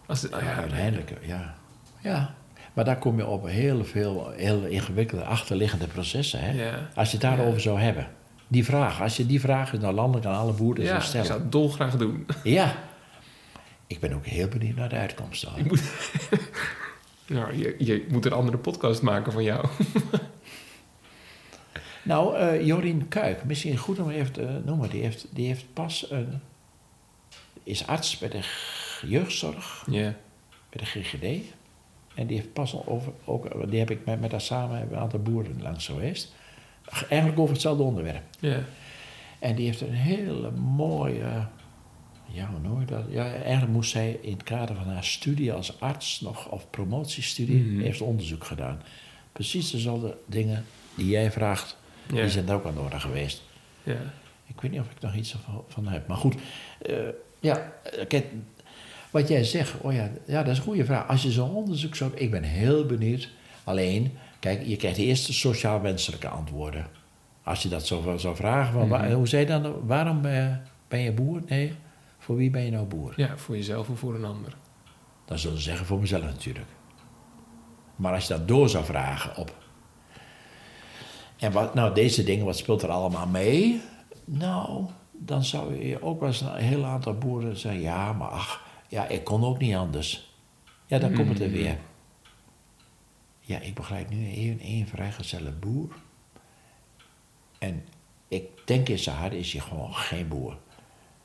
Als het, nou Ja, ja, uiteindelijk, ja. Ja, maar daar kom je op heel veel heel ingewikkelde achterliggende processen. Hè? Ja. Als je het daarover Ja. zou hebben. Die vraag, als je die vraag naar landelijk aan alle boeren ja, zou ik stellen. zou het dolgraag doen. Ja. Ik ben ook heel benieuwd naar de uitkomst. dan. Nou, je, je moet een andere podcast maken van jou. Nou, eh Jorien Kuik, misschien goed om even te noemen. Die heeft, die heeft pas een... Is arts bij de jeugdzorg, Ja. bij de GGD. En die heeft pas over... Ook, die heb ik met, met haar samen, hebben een aantal boeren langs geweest. Eigenlijk over hetzelfde onderwerp. Ja. En die heeft een hele mooie. Ja, hoe noem je dat? Ja, eigenlijk moest zij in het kader van haar studie als arts nog, of promotiestudie, Mhm. heeft onderzoek gedaan. Precies dezelfde dingen die jij vraagt, Ja. die zijn er ook aan de orde geweest. ja. Ik weet niet of ik nog iets van, heb. Maar goed, eh, ja, eh, kijk, wat jij zegt, oh ja, ja, dat is een goede vraag. Als je zo'n onderzoek zou ik ben heel benieuwd. Alleen, kijk, je krijgt eerst de sociaal-wenselijke antwoorden. Als je dat zo zou vragen, van, Mhm. hoe zei je dan, waarom ben je, ben je boer? Nee, voor wie ben je nou boer? ja, voor jezelf of voor een ander. Dan zullen ze zeggen voor mezelf natuurlijk. Maar als je dat door zou vragen op. En wat, nou, deze dingen, wat speelt er allemaal mee? Nou, dan zou je ook wel eens een heel aantal boeren zeggen: ja, maar ach, ja, ik kon ook niet anders. Ja, dan komt het er Mm. weer. Ja, ik begrijp nu een, een vrijgezelle boer. En ik denk in zijn hart is hij gewoon geen boer.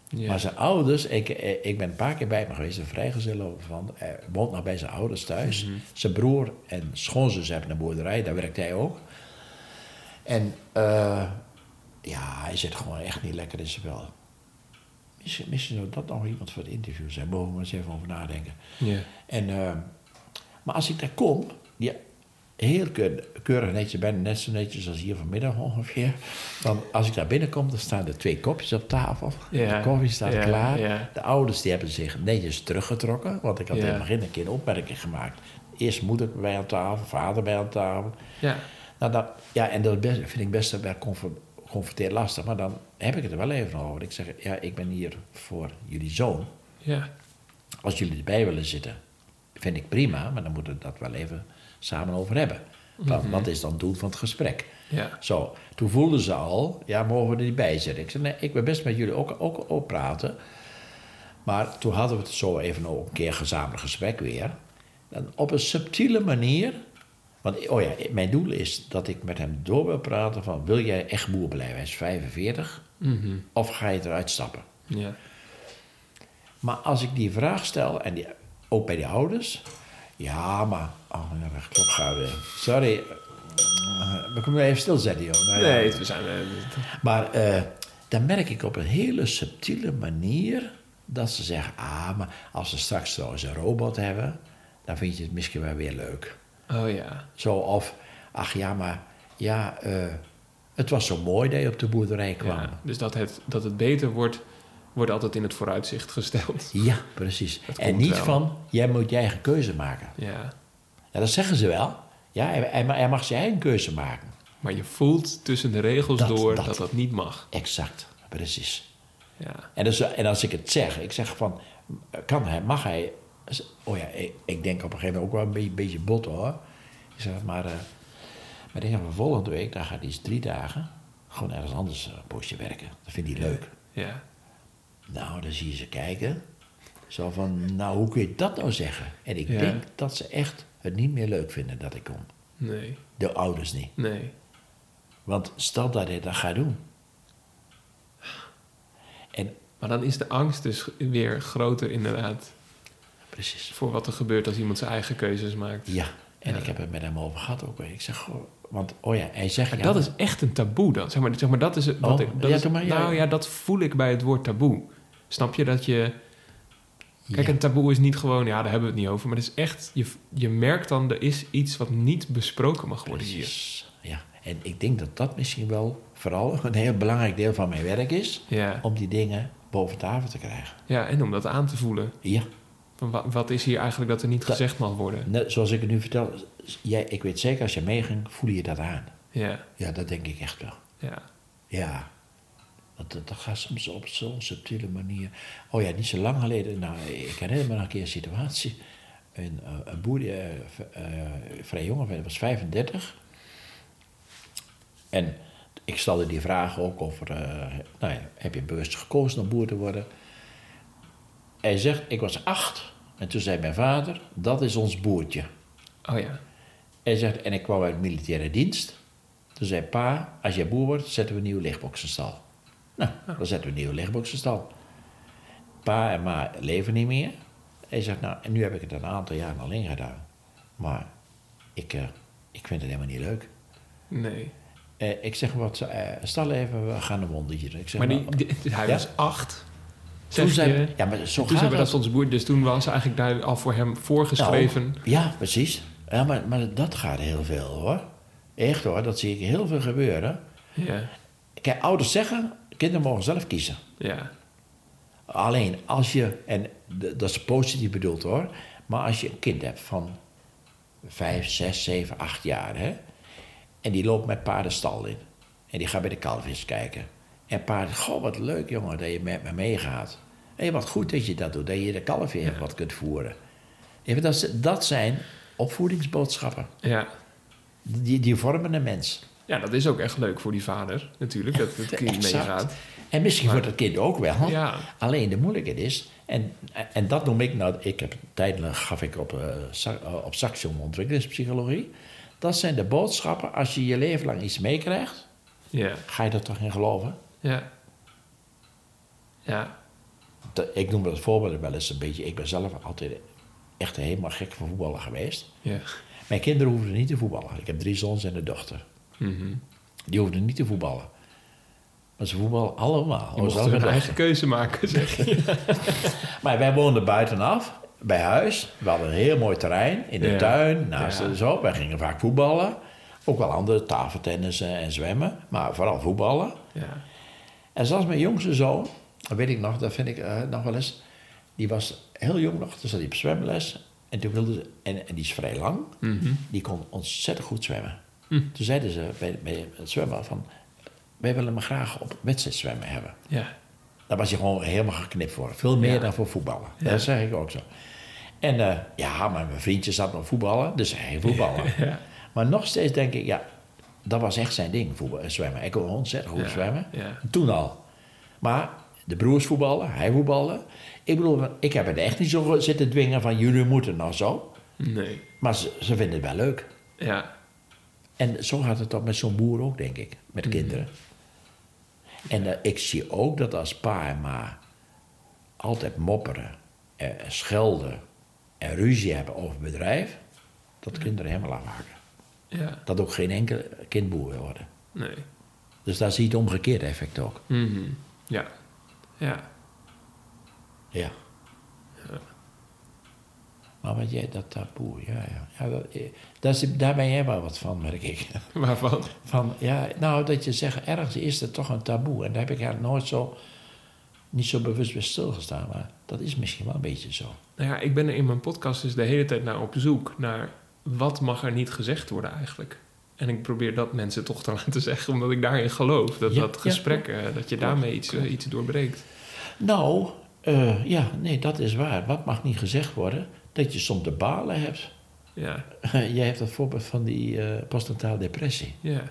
Ja. Maar zijn ouders, ik, eh, ik ben een paar keer bij me geweest, een vrijgezel van, hij woont nog bij zijn ouders thuis. Mhm. Zijn broer en schoonzus hebben een boerderij, daar werkt hij ook. En eh, ja, hij zit gewoon echt niet lekker in zijn wel. Misschien, misschien zou dat nog iemand voor het interview zijn, mogen we eens even over nadenken. ja. En, eh, maar als ik daar kom, ja, heel keur- keurig netjes, bijna net zo netjes als hier vanmiddag ongeveer. Dan, als ik daar binnenkom, dan staan er twee kopjes op tafel. Ja, De koffie staat ja, klaar. ja. De ouders die hebben zich netjes teruggetrokken. Want ik had in het begin een keer een opmerking gemaakt. Eerst moeder bij aan tafel, vader bij aan tafel. ja. Nou, dat, ja, en dat vind ik best wel confron- confronteerd lastig. Maar dan heb ik het er wel even over. Ik zeg, ja, ik ben hier voor jullie zoon. ja. Als jullie erbij willen zitten, vind ik prima, maar dan moeten we dat wel even samen over hebben. Wat, Mhm. wat is dan het doel van het gesprek? ja. Zo, toen voelden ze al, ja, mogen we er niet bij zitten? Ik zei, nee, ik wil best met jullie ook, ook, ook praten. Maar toen hadden we het zo even een keer gezamenlijk gesprek weer. En op een subtiele manier Want oh ja, mijn doel is dat ik met hem door wil praten van... wil jij echt boer blijven? Hij is 45. Mhm. Of ga je eruit stappen? Ja. Maar als ik die vraag stel, en die, ook bij die ouders... Ja, maar... Oh, klopt gauw weer. Sorry. We kunnen even stilzetten, joh. Nou ja. Nee, we zijn... eh, Maar eh, dan merk ik op een hele subtiele manier dat ze zeggen: Ah, maar als we straks trouwens een robot hebben, dan vind je het misschien wel weer leuk. Oh ja. Zo of, ach ja, maar ja, eh, het was zo mooi dat je op de boerderij kwam. ja. Ja, Dus dat het, dat het beter wordt, wordt altijd in het vooruitzicht gesteld. precies. Dat En niet wel. van: jij moet je eigen keuze maken. Ja. Ja, dat zeggen ze wel. Ja, hij, hij- hij mag zijn eigen keuze maken. Maar je voelt tussen de regels Dat- door dat. dat dat niet mag. Exact, precies. Ja. En, dus, en als ik het zeg, ik zeg van, kan hij, mag hij? Oh ja, ik, ik denk op een gegeven moment ook wel een beetje, beetje bot hoor. Ik zeg, maar, eh maar ik denk van volgende week, dan gaat hij eens drie dagen gewoon ergens anders eh, een poosje werken. Dat vindt hij leuk. Ja. Nou, dan zie je ze kijken. Zo van, nou, hoe kun je dat nou zeggen? En ik Ja. denk dat ze echt het niet meer leuk vinden dat ik kom. Nee. De ouders niet. Nee. Want stel dat hij dat gaat doen. En, Maar dan is de angst dus weer groter inderdaad... precies. voor wat er gebeurt als iemand zijn eigen keuzes maakt. Ja, en Ja. ik heb het met hem over gehad ook. Ik zeg, goh, want, oh ja, hij zegt... Maar ja, dat is echt een taboe dan. Zeg maar, zeg maar dat is het. Wat Oh, ik, dat ja, is- doe maar, ja. nou ja, dat voel ik bij het woord taboe. Snap je dat je. Kijk, een taboe is niet gewoon, ja, daar hebben we het niet over. Maar het is echt, je, je merkt dan, er is iets wat niet besproken mag worden hier. precies. Ja, en ik denk dat dat misschien wel vooral een heel belangrijk deel van mijn werk is... Ja. om die dingen boven tafel te krijgen. ja, en om dat aan te voelen. Ja, wat is hier eigenlijk dat er niet Dat- gezegd mag worden? net zoals ik het nu vertel... Jij, ik weet zeker, als je meeging, voel je dat aan. Ja, Ja, dat denk ik echt wel. ja, Ja. Dat, dat, dat gaat soms op zo'n subtiele manier. Oh ja, niet zo lang geleden. Nou, ik herinner me nog een keer een situatie. Een, eh, een boer, eh, eh, vrij jong, hij was 35. En ik stelde die vraag ook over, eh, nou ja, heb je bewust gekozen om boer te worden? Hij zegt, ik was acht. En toen zei mijn vader, dat is ons boertje. oh ja, Hij zegt, en ik kwam uit militaire dienst. Toen zei pa, als jij boer wordt, zetten we een nieuwe lichtboxenstal. Nou, dan zetten we een nieuwe lichtboxenstal. Pa en ma leven niet meer. Hij zegt, nou, en nu heb ik het een aantal jaren alleen gedaan. Maar ik, eh, ik vind het helemaal niet leuk. nee. Eh, ik zeg, wat, eh, stel even, we gaan een wondetje. Ik zeg, Maar die, nou, die- hij Ja? was acht. Toen je, ja, maar zo toen zijn we dat. ons boer, dus toen was eigenlijk daar al voor hem voorgeschreven. Nou, ja, precies. Ja, maar, maar dat gaat heel veel hoor. Echt hoor, dat zie ik heel veel gebeuren. Ja, Kijk, ouders zeggen, kinderen mogen zelf kiezen. ja, Alleen als je, en dat is positief bedoeld hoor, maar als je een kind hebt van vijf, zes, zeven, acht jaar, hè, en die loopt met paardenstal in, en die gaat bij de kalfjes kijken, en paard, goh, wat leuk jongen dat je met me meegaat. Hé, wat goed dat je dat doet, dat je de kalfje Ja. wat kunt voeren. Even, dat, dat zijn opvoedingsboodschappen. ja. Die, die vormen een mens. Ja, dat is ook echt leuk voor die vader natuurlijk, dat het kind meegaat. En misschien Maar- voor het kind ook wel. Ja. Alleen de moeilijkheid is, en, en dat noem ik nou, ik heb tijdelijk gaf ik op, eh, op Saxion ontwikkelingspsychologie. Dat zijn de boodschappen, als je je leven lang iets meekrijgt, Ja, ga je er toch in geloven? ja. Ja, ik noem dat voorbeeld wel eens een beetje, ik ben zelf altijd echt helemaal gek van voetballen geweest. ja. Mijn kinderen hoefden niet te voetballen. Ik heb drie zoons en een dochter. Mhm. Die hoefden niet te voetballen. Maar ze voetballen allemaal. Je hun mijn eigen keuze maken, zeg je. Maar wij woonden buitenaf, bij huis. We hadden een heel mooi terrein in de Ja. tuin, naast Ja. de zo. Wij gingen vaak voetballen. Ook wel andere tafeltennissen en zwemmen, maar vooral voetballen. Ja, En zelfs mijn jongste zoon, dat weet ik nog, dat vind ik eh, nog wel eens. Die was heel jong nog, toen zat hij op zwemles. En, toen wilde ze, en, en die is vrij lang, Mhm. die kon ontzettend goed zwemmen. Hm. Toen zeiden ze bij, bij het zwemmen van... wij willen hem graag op wedstrijd zwemmen hebben. ja, Daar was hij gewoon helemaal geknipt voor. Veel meer Ja. dan voor voetballen. Ja. Dat zeg ik ook zo. En eh, ja, maar mijn vriendje zat nog voetballen, dus hij ging voetballen. ja. Maar nog steeds denk ik, ja, dat was echt zijn ding, voetbal, zwemmen. Hij kon ontzettend goed zwemmen. ja. Toen al. Maar de broers voetballen, hij voetballen. Ik bedoel, ik heb het echt niet zo zitten dwingen van jullie moeten nou zo. Nee. Maar ze, ze vinden het wel leuk. Ja, En zo gaat het toch met zo'n boer ook, denk ik, met kinderen. En eh, ik zie ook dat als pa en ma altijd mopperen, en schelden en ruzie hebben over het bedrijf, dat kinderen helemaal afhaken. Ja, Dat ook geen enkel kind boer wil worden. nee. Dus daar zie je het omgekeerde effect ook. Mhm. Ja. Ja. Ja. Maar wat jij, dat taboe, ja, ja. ja dat, eh, dat is, daar ben jij wel wat van, merk ik. Waarvan? Van, ja, nou, dat je zegt, ergens is er toch een taboe. En daar heb ik eigenlijk nooit zo, niet zo bewust bij stilgestaan. Maar dat is misschien wel een beetje zo. Nou ja, ik ben er in mijn podcast dus de hele tijd naar op zoek. Naar wat mag er niet gezegd worden eigenlijk. En ik probeer dat mensen toch te laten zeggen. Omdat ik daarin geloof. Dat Ja, dat gesprek, dat je daarmee iets, eh, iets doorbreekt. Nou, eh, ja, nee, dat is waar. Wat mag niet gezegd worden? Dat je soms de balen hebt. Ja, jij hebt het voorbeeld van die eh postnatale depressie. ja,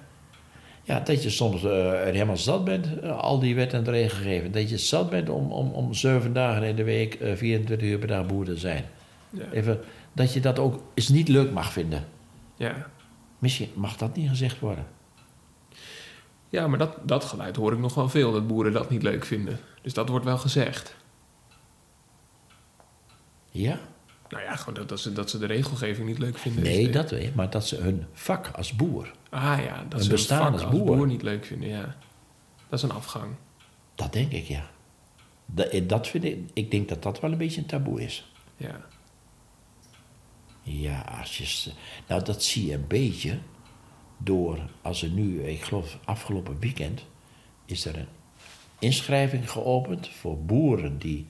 Ja, dat je soms er helemaal zat bent, al die wet en regelgeving. Dat je zat bent om, om, om zeven dagen in de week, eh 24 uur per dag boer te zijn. ja. Even, dat je dat ook eens niet leuk mag vinden. ja. Misschien mag dat niet gezegd worden. Ja, maar dat, dat geluid hoor ik nog wel veel. Dat boeren dat niet leuk vinden. Dus dat wordt wel gezegd. Ja? Nou ja, gewoon dat, dat, ze, dat ze de regelgeving niet leuk vinden. Nee, de- dat weet ik, maar dat ze hun vak als boer, Ah ja, dat ze bestaan vak als als boer. boer niet leuk vinden, ja. Dat is een afgang. dat denk ik ja. Dat, eh, dat vind ik, ik denk dat dat wel een beetje een taboe is. Ja. Ja, als je, nou dat zie je een beetje door, als er nu, ik geloof afgelopen weekend, is er een inschrijving geopend voor boeren die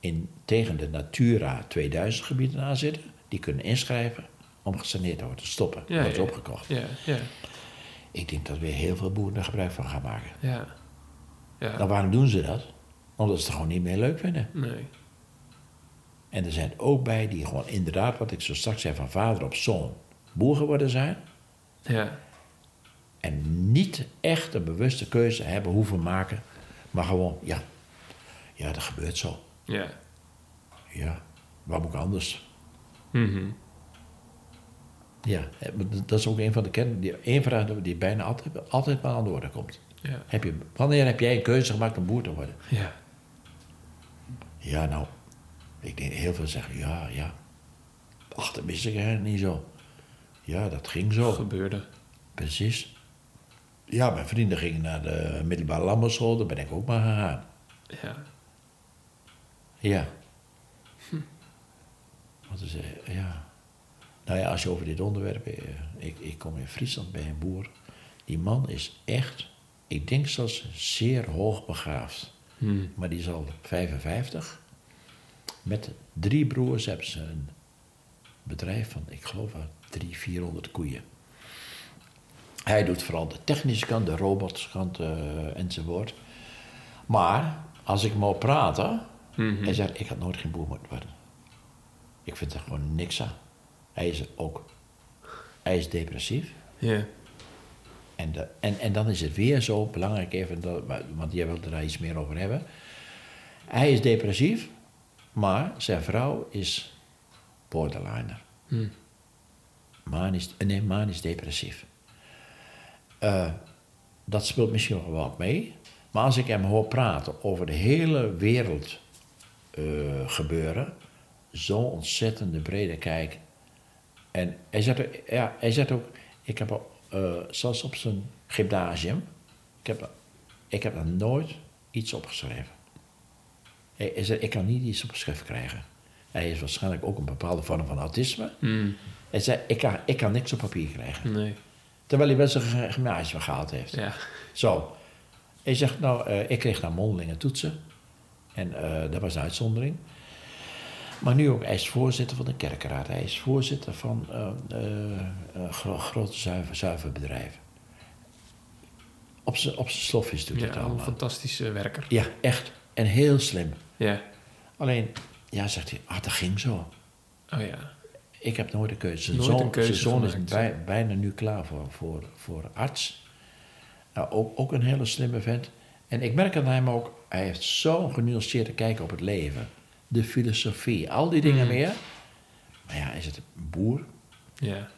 in, tegen de Natura 2000 gebieden aan zitten. Die kunnen inschrijven om gesaneerd te worden, te stoppen, Ja, wordt ja. opgekocht. Ja, ja, Ik denk dat weer heel veel boeren er gebruik van gaan maken. ja. Ja, Nou, waarom doen ze dat? Omdat ze het gewoon niet meer leuk vinden. nee. En er zijn ook bij die gewoon inderdaad, wat ik zo straks zei, van vader op zoon boer geworden zijn. Ja, En niet echt een bewuste keuze hebben hoeven maken. Maar gewoon, ja, ja, dat gebeurt zo. ja. Ja, waarom ook anders? Mhm. Ja, maar dat is ook een van de. Die, één vraag die bijna altijd, altijd wel aan de orde komt. Ja, Heb je, wanneer heb jij een keuze gemaakt om boer te worden? ja. Ja, nou, ik denk heel veel zeggen, ja, ja. Ach, dat wist ik eigenlijk niet zo. Ja, dat ging zo. Gebeurde. Precies. Ja, mijn vrienden gingen naar de middelbare landbouwschool, daar ben ik ook maar gegaan. Ja. Ja. Wat is, ja. Nou ja, als je over dit onderwerp. eh, Ik, ik kom in Friesland bij een boer. Die man is echt, ik denk zelfs zeer hoogbegaafd. Hm. Maar die is al 55. Met drie broers hebben ze een bedrijf van, ik geloof wel, 300, 400 koeien. Hij doet vooral de technische kant, de robotskant eh, enzovoort. Maar als ik moet praten, Mhm. hij zegt, ik had nooit geen boer moeten worden. Ik vind er gewoon niks aan. Hij is ook, hij is depressief. Ja. En, de, en, en dan is het weer zo belangrijk, even dat, want jij wilde daar iets meer over hebben. Hij is depressief, maar zijn vrouw is borderliner. Hm. Manisch, nee, manisch depressief. Eh, dat speelt misschien nog wel wat mee. Maar als ik hem hoor praten over de hele wereld eh, gebeuren, zo'n ontzettende brede kijk. En hij zegt, ook- ja, hij zegt ook, ik heb eh, zelfs op zijn gymnasium, ik heb, ik heb daar nooit iets opgeschreven. Hij, hij zegt, ik kan niet iets opgeschreven krijgen. Hij is waarschijnlijk ook een bepaalde vorm van autisme. Hm. Hij zei, ik kan, ik kan niks op papier krijgen. Nee. Terwijl hij wel zijn g- gymnasium gehaald heeft. Ja. Zo. Hij zegt, nou, eh, ik kreeg dan mondelinge toetsen. En eh, dat was een uitzondering. Maar nu ook, hij is voorzitter van de kerkenraad. Hij is voorzitter van eh, gro- grote zuiver, zuiverbedrijven. Op zijn op zijn slofjes doet Ja, het een allemaal. fantastische werker. Ja, echt. En heel slim. Ja. Alleen, ja, zegt hij, ah, dat ging zo. Oh ja. Ik heb nooit een keuze. Zijn Nooit zoon, een keuze zijn zoon is bij- bijna nu klaar voor, voor, voor arts. Nou, ook, ook een hele slimme vent. En ik merk aan hem ook, hij heeft zo'n genuanceerde kijk op het leven. De filosofie, al die dingen Mm. meer. Maar ja, is het een boer? Ja.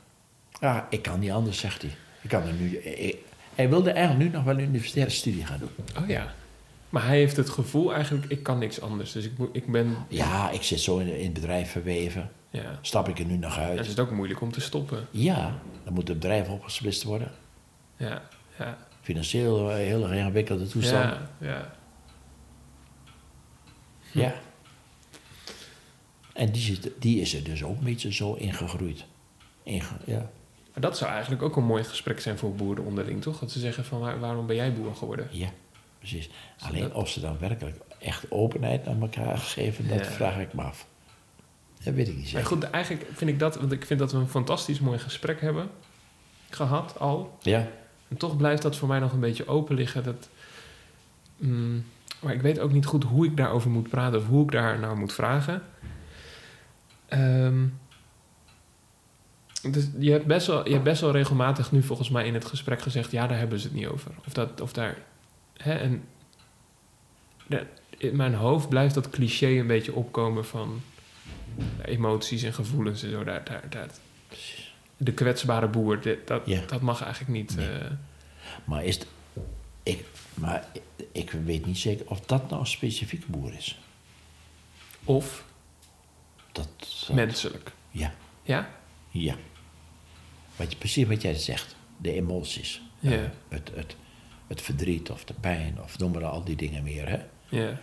Ja, ik kan niet anders, zegt hij. Ik kan er nu, ik- hij wilde eigenlijk nu nog wel een universitaire studie gaan doen. Oh ja. Maar hij heeft het gevoel eigenlijk, ik kan niks anders. Dus ik, moet- ik ben... Ja, ik zit zo in, in het bedrijf verweven. Ja. Stap ik er nu nog Dan is uit? het ook moeilijk om te stoppen. Ja, dan moet het bedrijf opgesplitst worden. Ja, ja. Financieel een heel erg ingewikkelde toestand. Ja, ja. Ja. En die, zit, die is er dus ook een beetje zo ingegroeid. Inge, ja. Maar dat zou eigenlijk ook een mooi gesprek zijn voor boeren onderling, toch? Dat ze zeggen van, waar- waarom ben jij boer geworden? ja, precies. Alleen of ze dan werkelijk echt openheid aan elkaar geven, dat Ja. vraag ik me af. Dat weet ik niet zeker. goed, eigenlijk vind ik dat, want ik vind dat we een fantastisch mooi gesprek hebben gehad al. Ja, En toch blijft dat voor mij nog een beetje open liggen. Dat, mm, maar ik weet ook niet goed hoe ik daarover moet praten of hoe ik daar naar moet vragen. Ehm, dus je, hebt best wel, je hebt best wel regelmatig nu volgens mij in het gesprek gezegd: ja, daar hebben ze het niet over. Of, dat, of daar. Hè, en in mijn hoofd blijft dat cliché een beetje opkomen van emoties en gevoelens en zo. Daar, daar, daar, de kwetsbare boer, dit- dat, Ja. dat mag eigenlijk niet. Nee. eh, maar, is ik, maar ik weet niet zeker of dat nou een specifiek boer is. of Dat, menselijk. Ja, Ja? ja. Wat, precies wat jij zegt. De emoties. Ja. Eh, het, het, het verdriet of de pijn of noem maar al die dingen meer. Hè? Ja.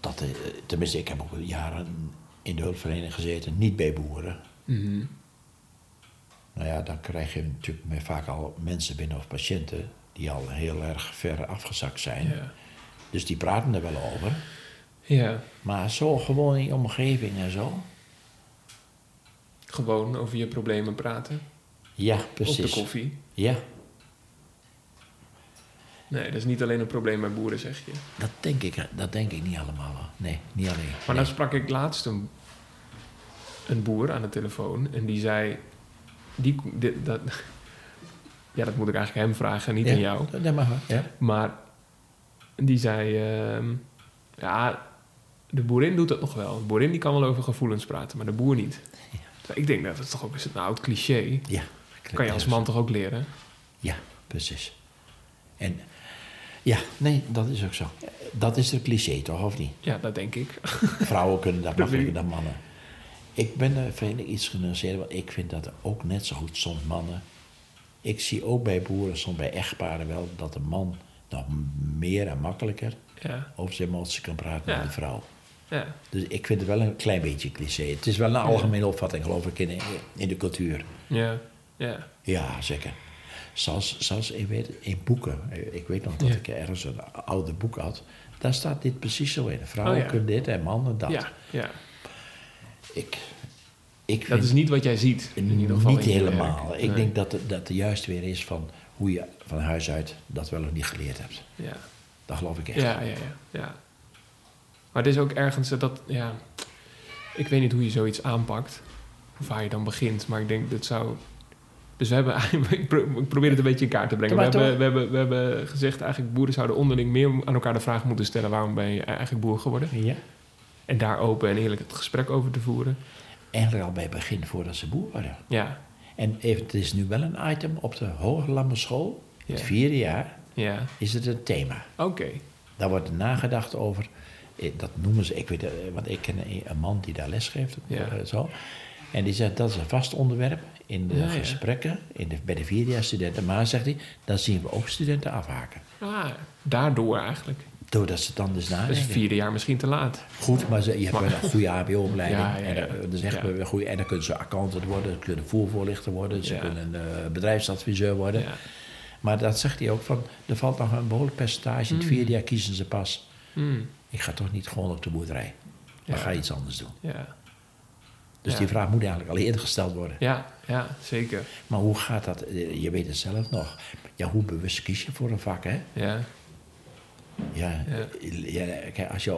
Dat, eh, tenminste, ik heb ook jaren in de hulpverlening gezeten, niet bij boeren. Mhm. Nou ja, dan krijg je natuurlijk vaak al mensen binnen of patiënten die al heel erg ver afgezakt zijn. Ja. Dus die praten er wel over. ja. Maar zo gewoon in je omgeving en zo. Gewoon over je problemen praten. Ja, Op de precies. koffie. Ja, Nee, dat is niet alleen een probleem bij boeren, zeg je. dat denk ik, dat denk ik niet allemaal. Nee, niet alleen. Maar Nee. dan sprak ik laatst een, een boer aan de telefoon en die zei... Die, dit, dat, ja, dat moet ik eigenlijk hem vragen, niet ja, aan jou. Dat, mag wel. Ja. Maar die zei... ehm, ja, de boerin doet dat nog wel. De boerin die kan wel over gevoelens praten, maar de boer niet. Ik denk dat het toch ook is een oud cliché. ja. Kan je als man toch ook leren? Ja, precies. En ja, nee, dat is ook zo. Dat is het cliché toch, of niet? Ja, dat denk ik. Vrouwen kunnen dat makkelijker dan mannen. Ik ben er ik iets genuanceerder, want ik vind dat ook net zo goed soms mannen. Ik zie ook bij boeren, soms bij echtparen wel, dat de man nog meer en makkelijker Ja, over zijn emoties kan praten Ja. dan de vrouw. ja, Dus ik vind het wel een klein beetje cliché. Het is wel een algemene opvatting, geloof ik, in, in de cultuur. ja, ja. Ja, zeker. Zelfs, zelfs ik weet, in boeken. Ik weet nog dat Ja. ik ergens een oude boek had. Daar staat dit precies zo in. Vrouwen Oh ja. kunnen dit en mannen dat. Ja, ja. Ik, ik Dat is niet wat jij ziet. In ieder geval niet in helemaal. werk. Ik Nee. denk dat het, dat juist weer is van hoe je van huis uit dat wel of niet geleerd hebt. Ja. Dat geloof ik echt. Ja, ja, ja, ja. Maar het is ook ergens dat, ja... Ik weet niet hoe je zoiets aanpakt. Of waar je dan begint. Maar ik denk dat zou... Dus we hebben... ik pro- ik probeer het een beetje in kaart te brengen. We hebben, we, hebben, we hebben gezegd... Eigenlijk boeren zouden onderling meer aan elkaar de vraag moeten stellen... waarom ben je eigenlijk boer geworden? Ja. En daar open en eerlijk het gesprek over te voeren. Eigenlijk al bij het begin voordat ze boer waren. Ja, En even, het is nu wel een item op de Hoge School. Het Ja. vierde jaar ja. is het een thema. Oké. Daar wordt nagedacht over. eh, Dat noemen ze, ik weet, eh, want ik ken een- een man die daar les geeft. Ja. eh, Zo. En die zegt dat is een vast onderwerp in de Ja, gesprekken in de, bij de vierdejaarsstudenten. Maar zegt hij, dan zien we ook studenten afhaken. Ah, daardoor eigenlijk. Doordat ze dan dus Dus nadenken. vierde jaar misschien te laat. Goed, maar ze, je hebt Maar- wel een goede HBO-opleiding. Ja, ja, ja. En, eh, echt Ja. wel een goede, en dan kunnen ze accountant worden, ze kunnen voervoorlichter worden, ze kunnen eh, bedrijfsadviseur worden. Maar dat zegt hij ook van, er valt nog een behoorlijk percentage. In het Mm. vierde jaar kiezen ze pas. Hmm. Ik ga toch niet gewoon op de boerderij. Ja. ga iets anders doen. Ja. Dus Ja. die vraag moet eigenlijk al eerder gesteld worden. Ja, ja, zeker. Maar hoe gaat dat? Eh, Je weet het zelf nog. Ja, hoe bewust kies je voor een vak, hè? Ja, Ja, Ja. ja, kijk, als je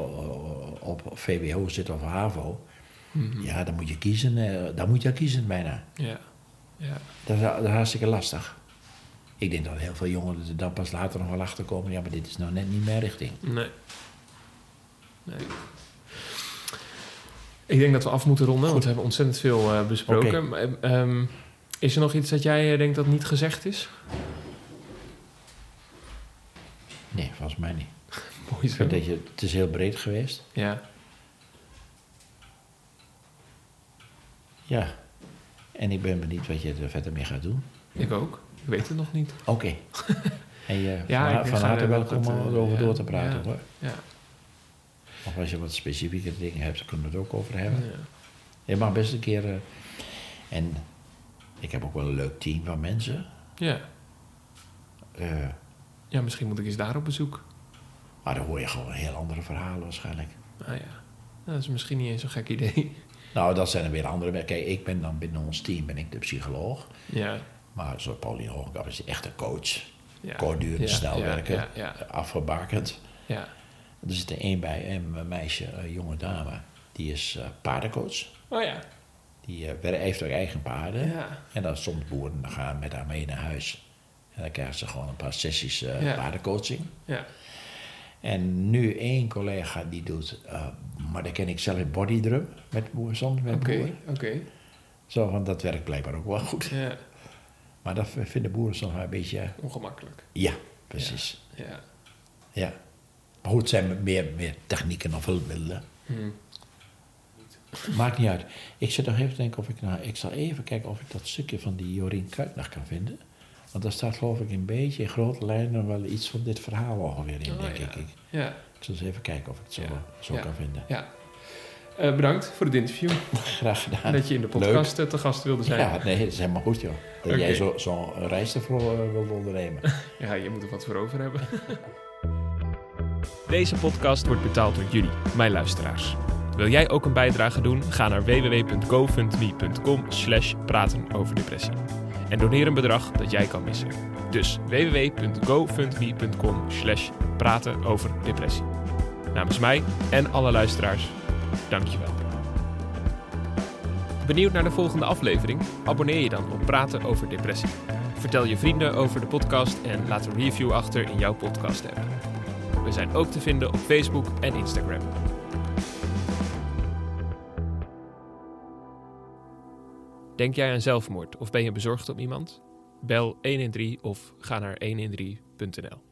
op VWO zit of HAVO... Mhm. Ja, dan moet je kiezen. eh, Dan moet je kiezen bijna. ja, ja. Dat is, dat is hartstikke lastig. Ik denk dat heel veel jongeren er dan pas later nog wel achter komen. Ja, maar dit is nou net niet mijn richting. Nee. Nee. Ik denk dat we af moeten ronden, want we hebben ontzettend veel eh, besproken. Maar, ehm, Is er nog iets dat jij eh, denkt dat niet gezegd is? Nee, volgens mij niet. Mooi dat je, het is heel breed geweest. Ja. Ja. En ik ben benieuwd wat je er verder mee gaat doen. Ik ook. Ik weet het nog niet. Oké. En je Ja, van, harte wel welkom om eh, erover ja, door te praten ja. hoor. Ja. Of als je wat specifieke dingen hebt, kunnen we het ook over hebben. Ja. Je mag best een keer. eh, en ik heb ook wel een leuk team van mensen. Ja. Eh, ja, misschien moet ik eens daar op bezoek. maar dan hoor je gewoon heel andere verhalen waarschijnlijk. Ah ja. Dat is misschien niet eens zo'n gek idee. Nou, dat zijn er weer andere. Kijk, ik ben dan binnen ons team ben ik de psycholoog. Ja. Maar zoals Pauline Hoogkamp is echt een coach. ja. Kortdurend, Ja, snel ja, werken, afgebakend. ja. Er zit er één bij, een meisje, een jonge dame. Die is eh, paardencoach. Oh ja. Die wer- heeft ook eigen paarden. Ja. En dan soms boeren gaan met haar mee naar huis. En dan krijgen ze gewoon een paar sessies eh, Ja. paardencoaching. Ja. En nu één collega die doet, maar dat ken ik zelf, bodydrum met soms met Oké, boeren. oké. Zo, want dat werkt blijkbaar ook wel goed. Ja. Maar dat vinden boeren soms wel een beetje, Ongemakkelijk. ja, precies. Ja. Ja. Maar goed, het zijn meer, meer technieken of hulpmiddelen. Hm. Maakt niet uit. Ik zit nog even te denken of ik nou... Ik zal even kijken of ik dat stukje van die Jorien nog kan vinden. Want daar staat geloof ik een beetje in grote lijnen wel iets van dit verhaal ongeveer in, Oh, denk ja. ik. Ja. Ik zal eens even kijken of ik het zo, Ja. zo Ja. kan vinden. ja. Eh, bedankt voor het interview. Graag gedaan. Dat je in de podcast eh, te gast wilde zijn. Ja, nee, dat is helemaal goed, joh. Dat jij zo'n zo reis ervoor eh, wilde ondernemen. Ja, je moet er wat voor over hebben. Deze podcast wordt betaald door jullie, mijn luisteraars. Wil jij ook een bijdrage doen? Ga naar www.gofundme.com slash praten. En doneer een bedrag dat jij kan missen. Dus www.gofundme.com slash praten. Namens mij en alle luisteraars, dankjewel. Benieuwd naar de volgende aflevering? Abonneer je dan op Praten over Depressie. Vertel je vrienden over de podcast en laat een review achter in jouw podcast app. Zijn ook te vinden op Facebook en Instagram. Denk jij aan zelfmoord of ben je bezorgd om iemand? Bel 113 of ga naar 113.nl.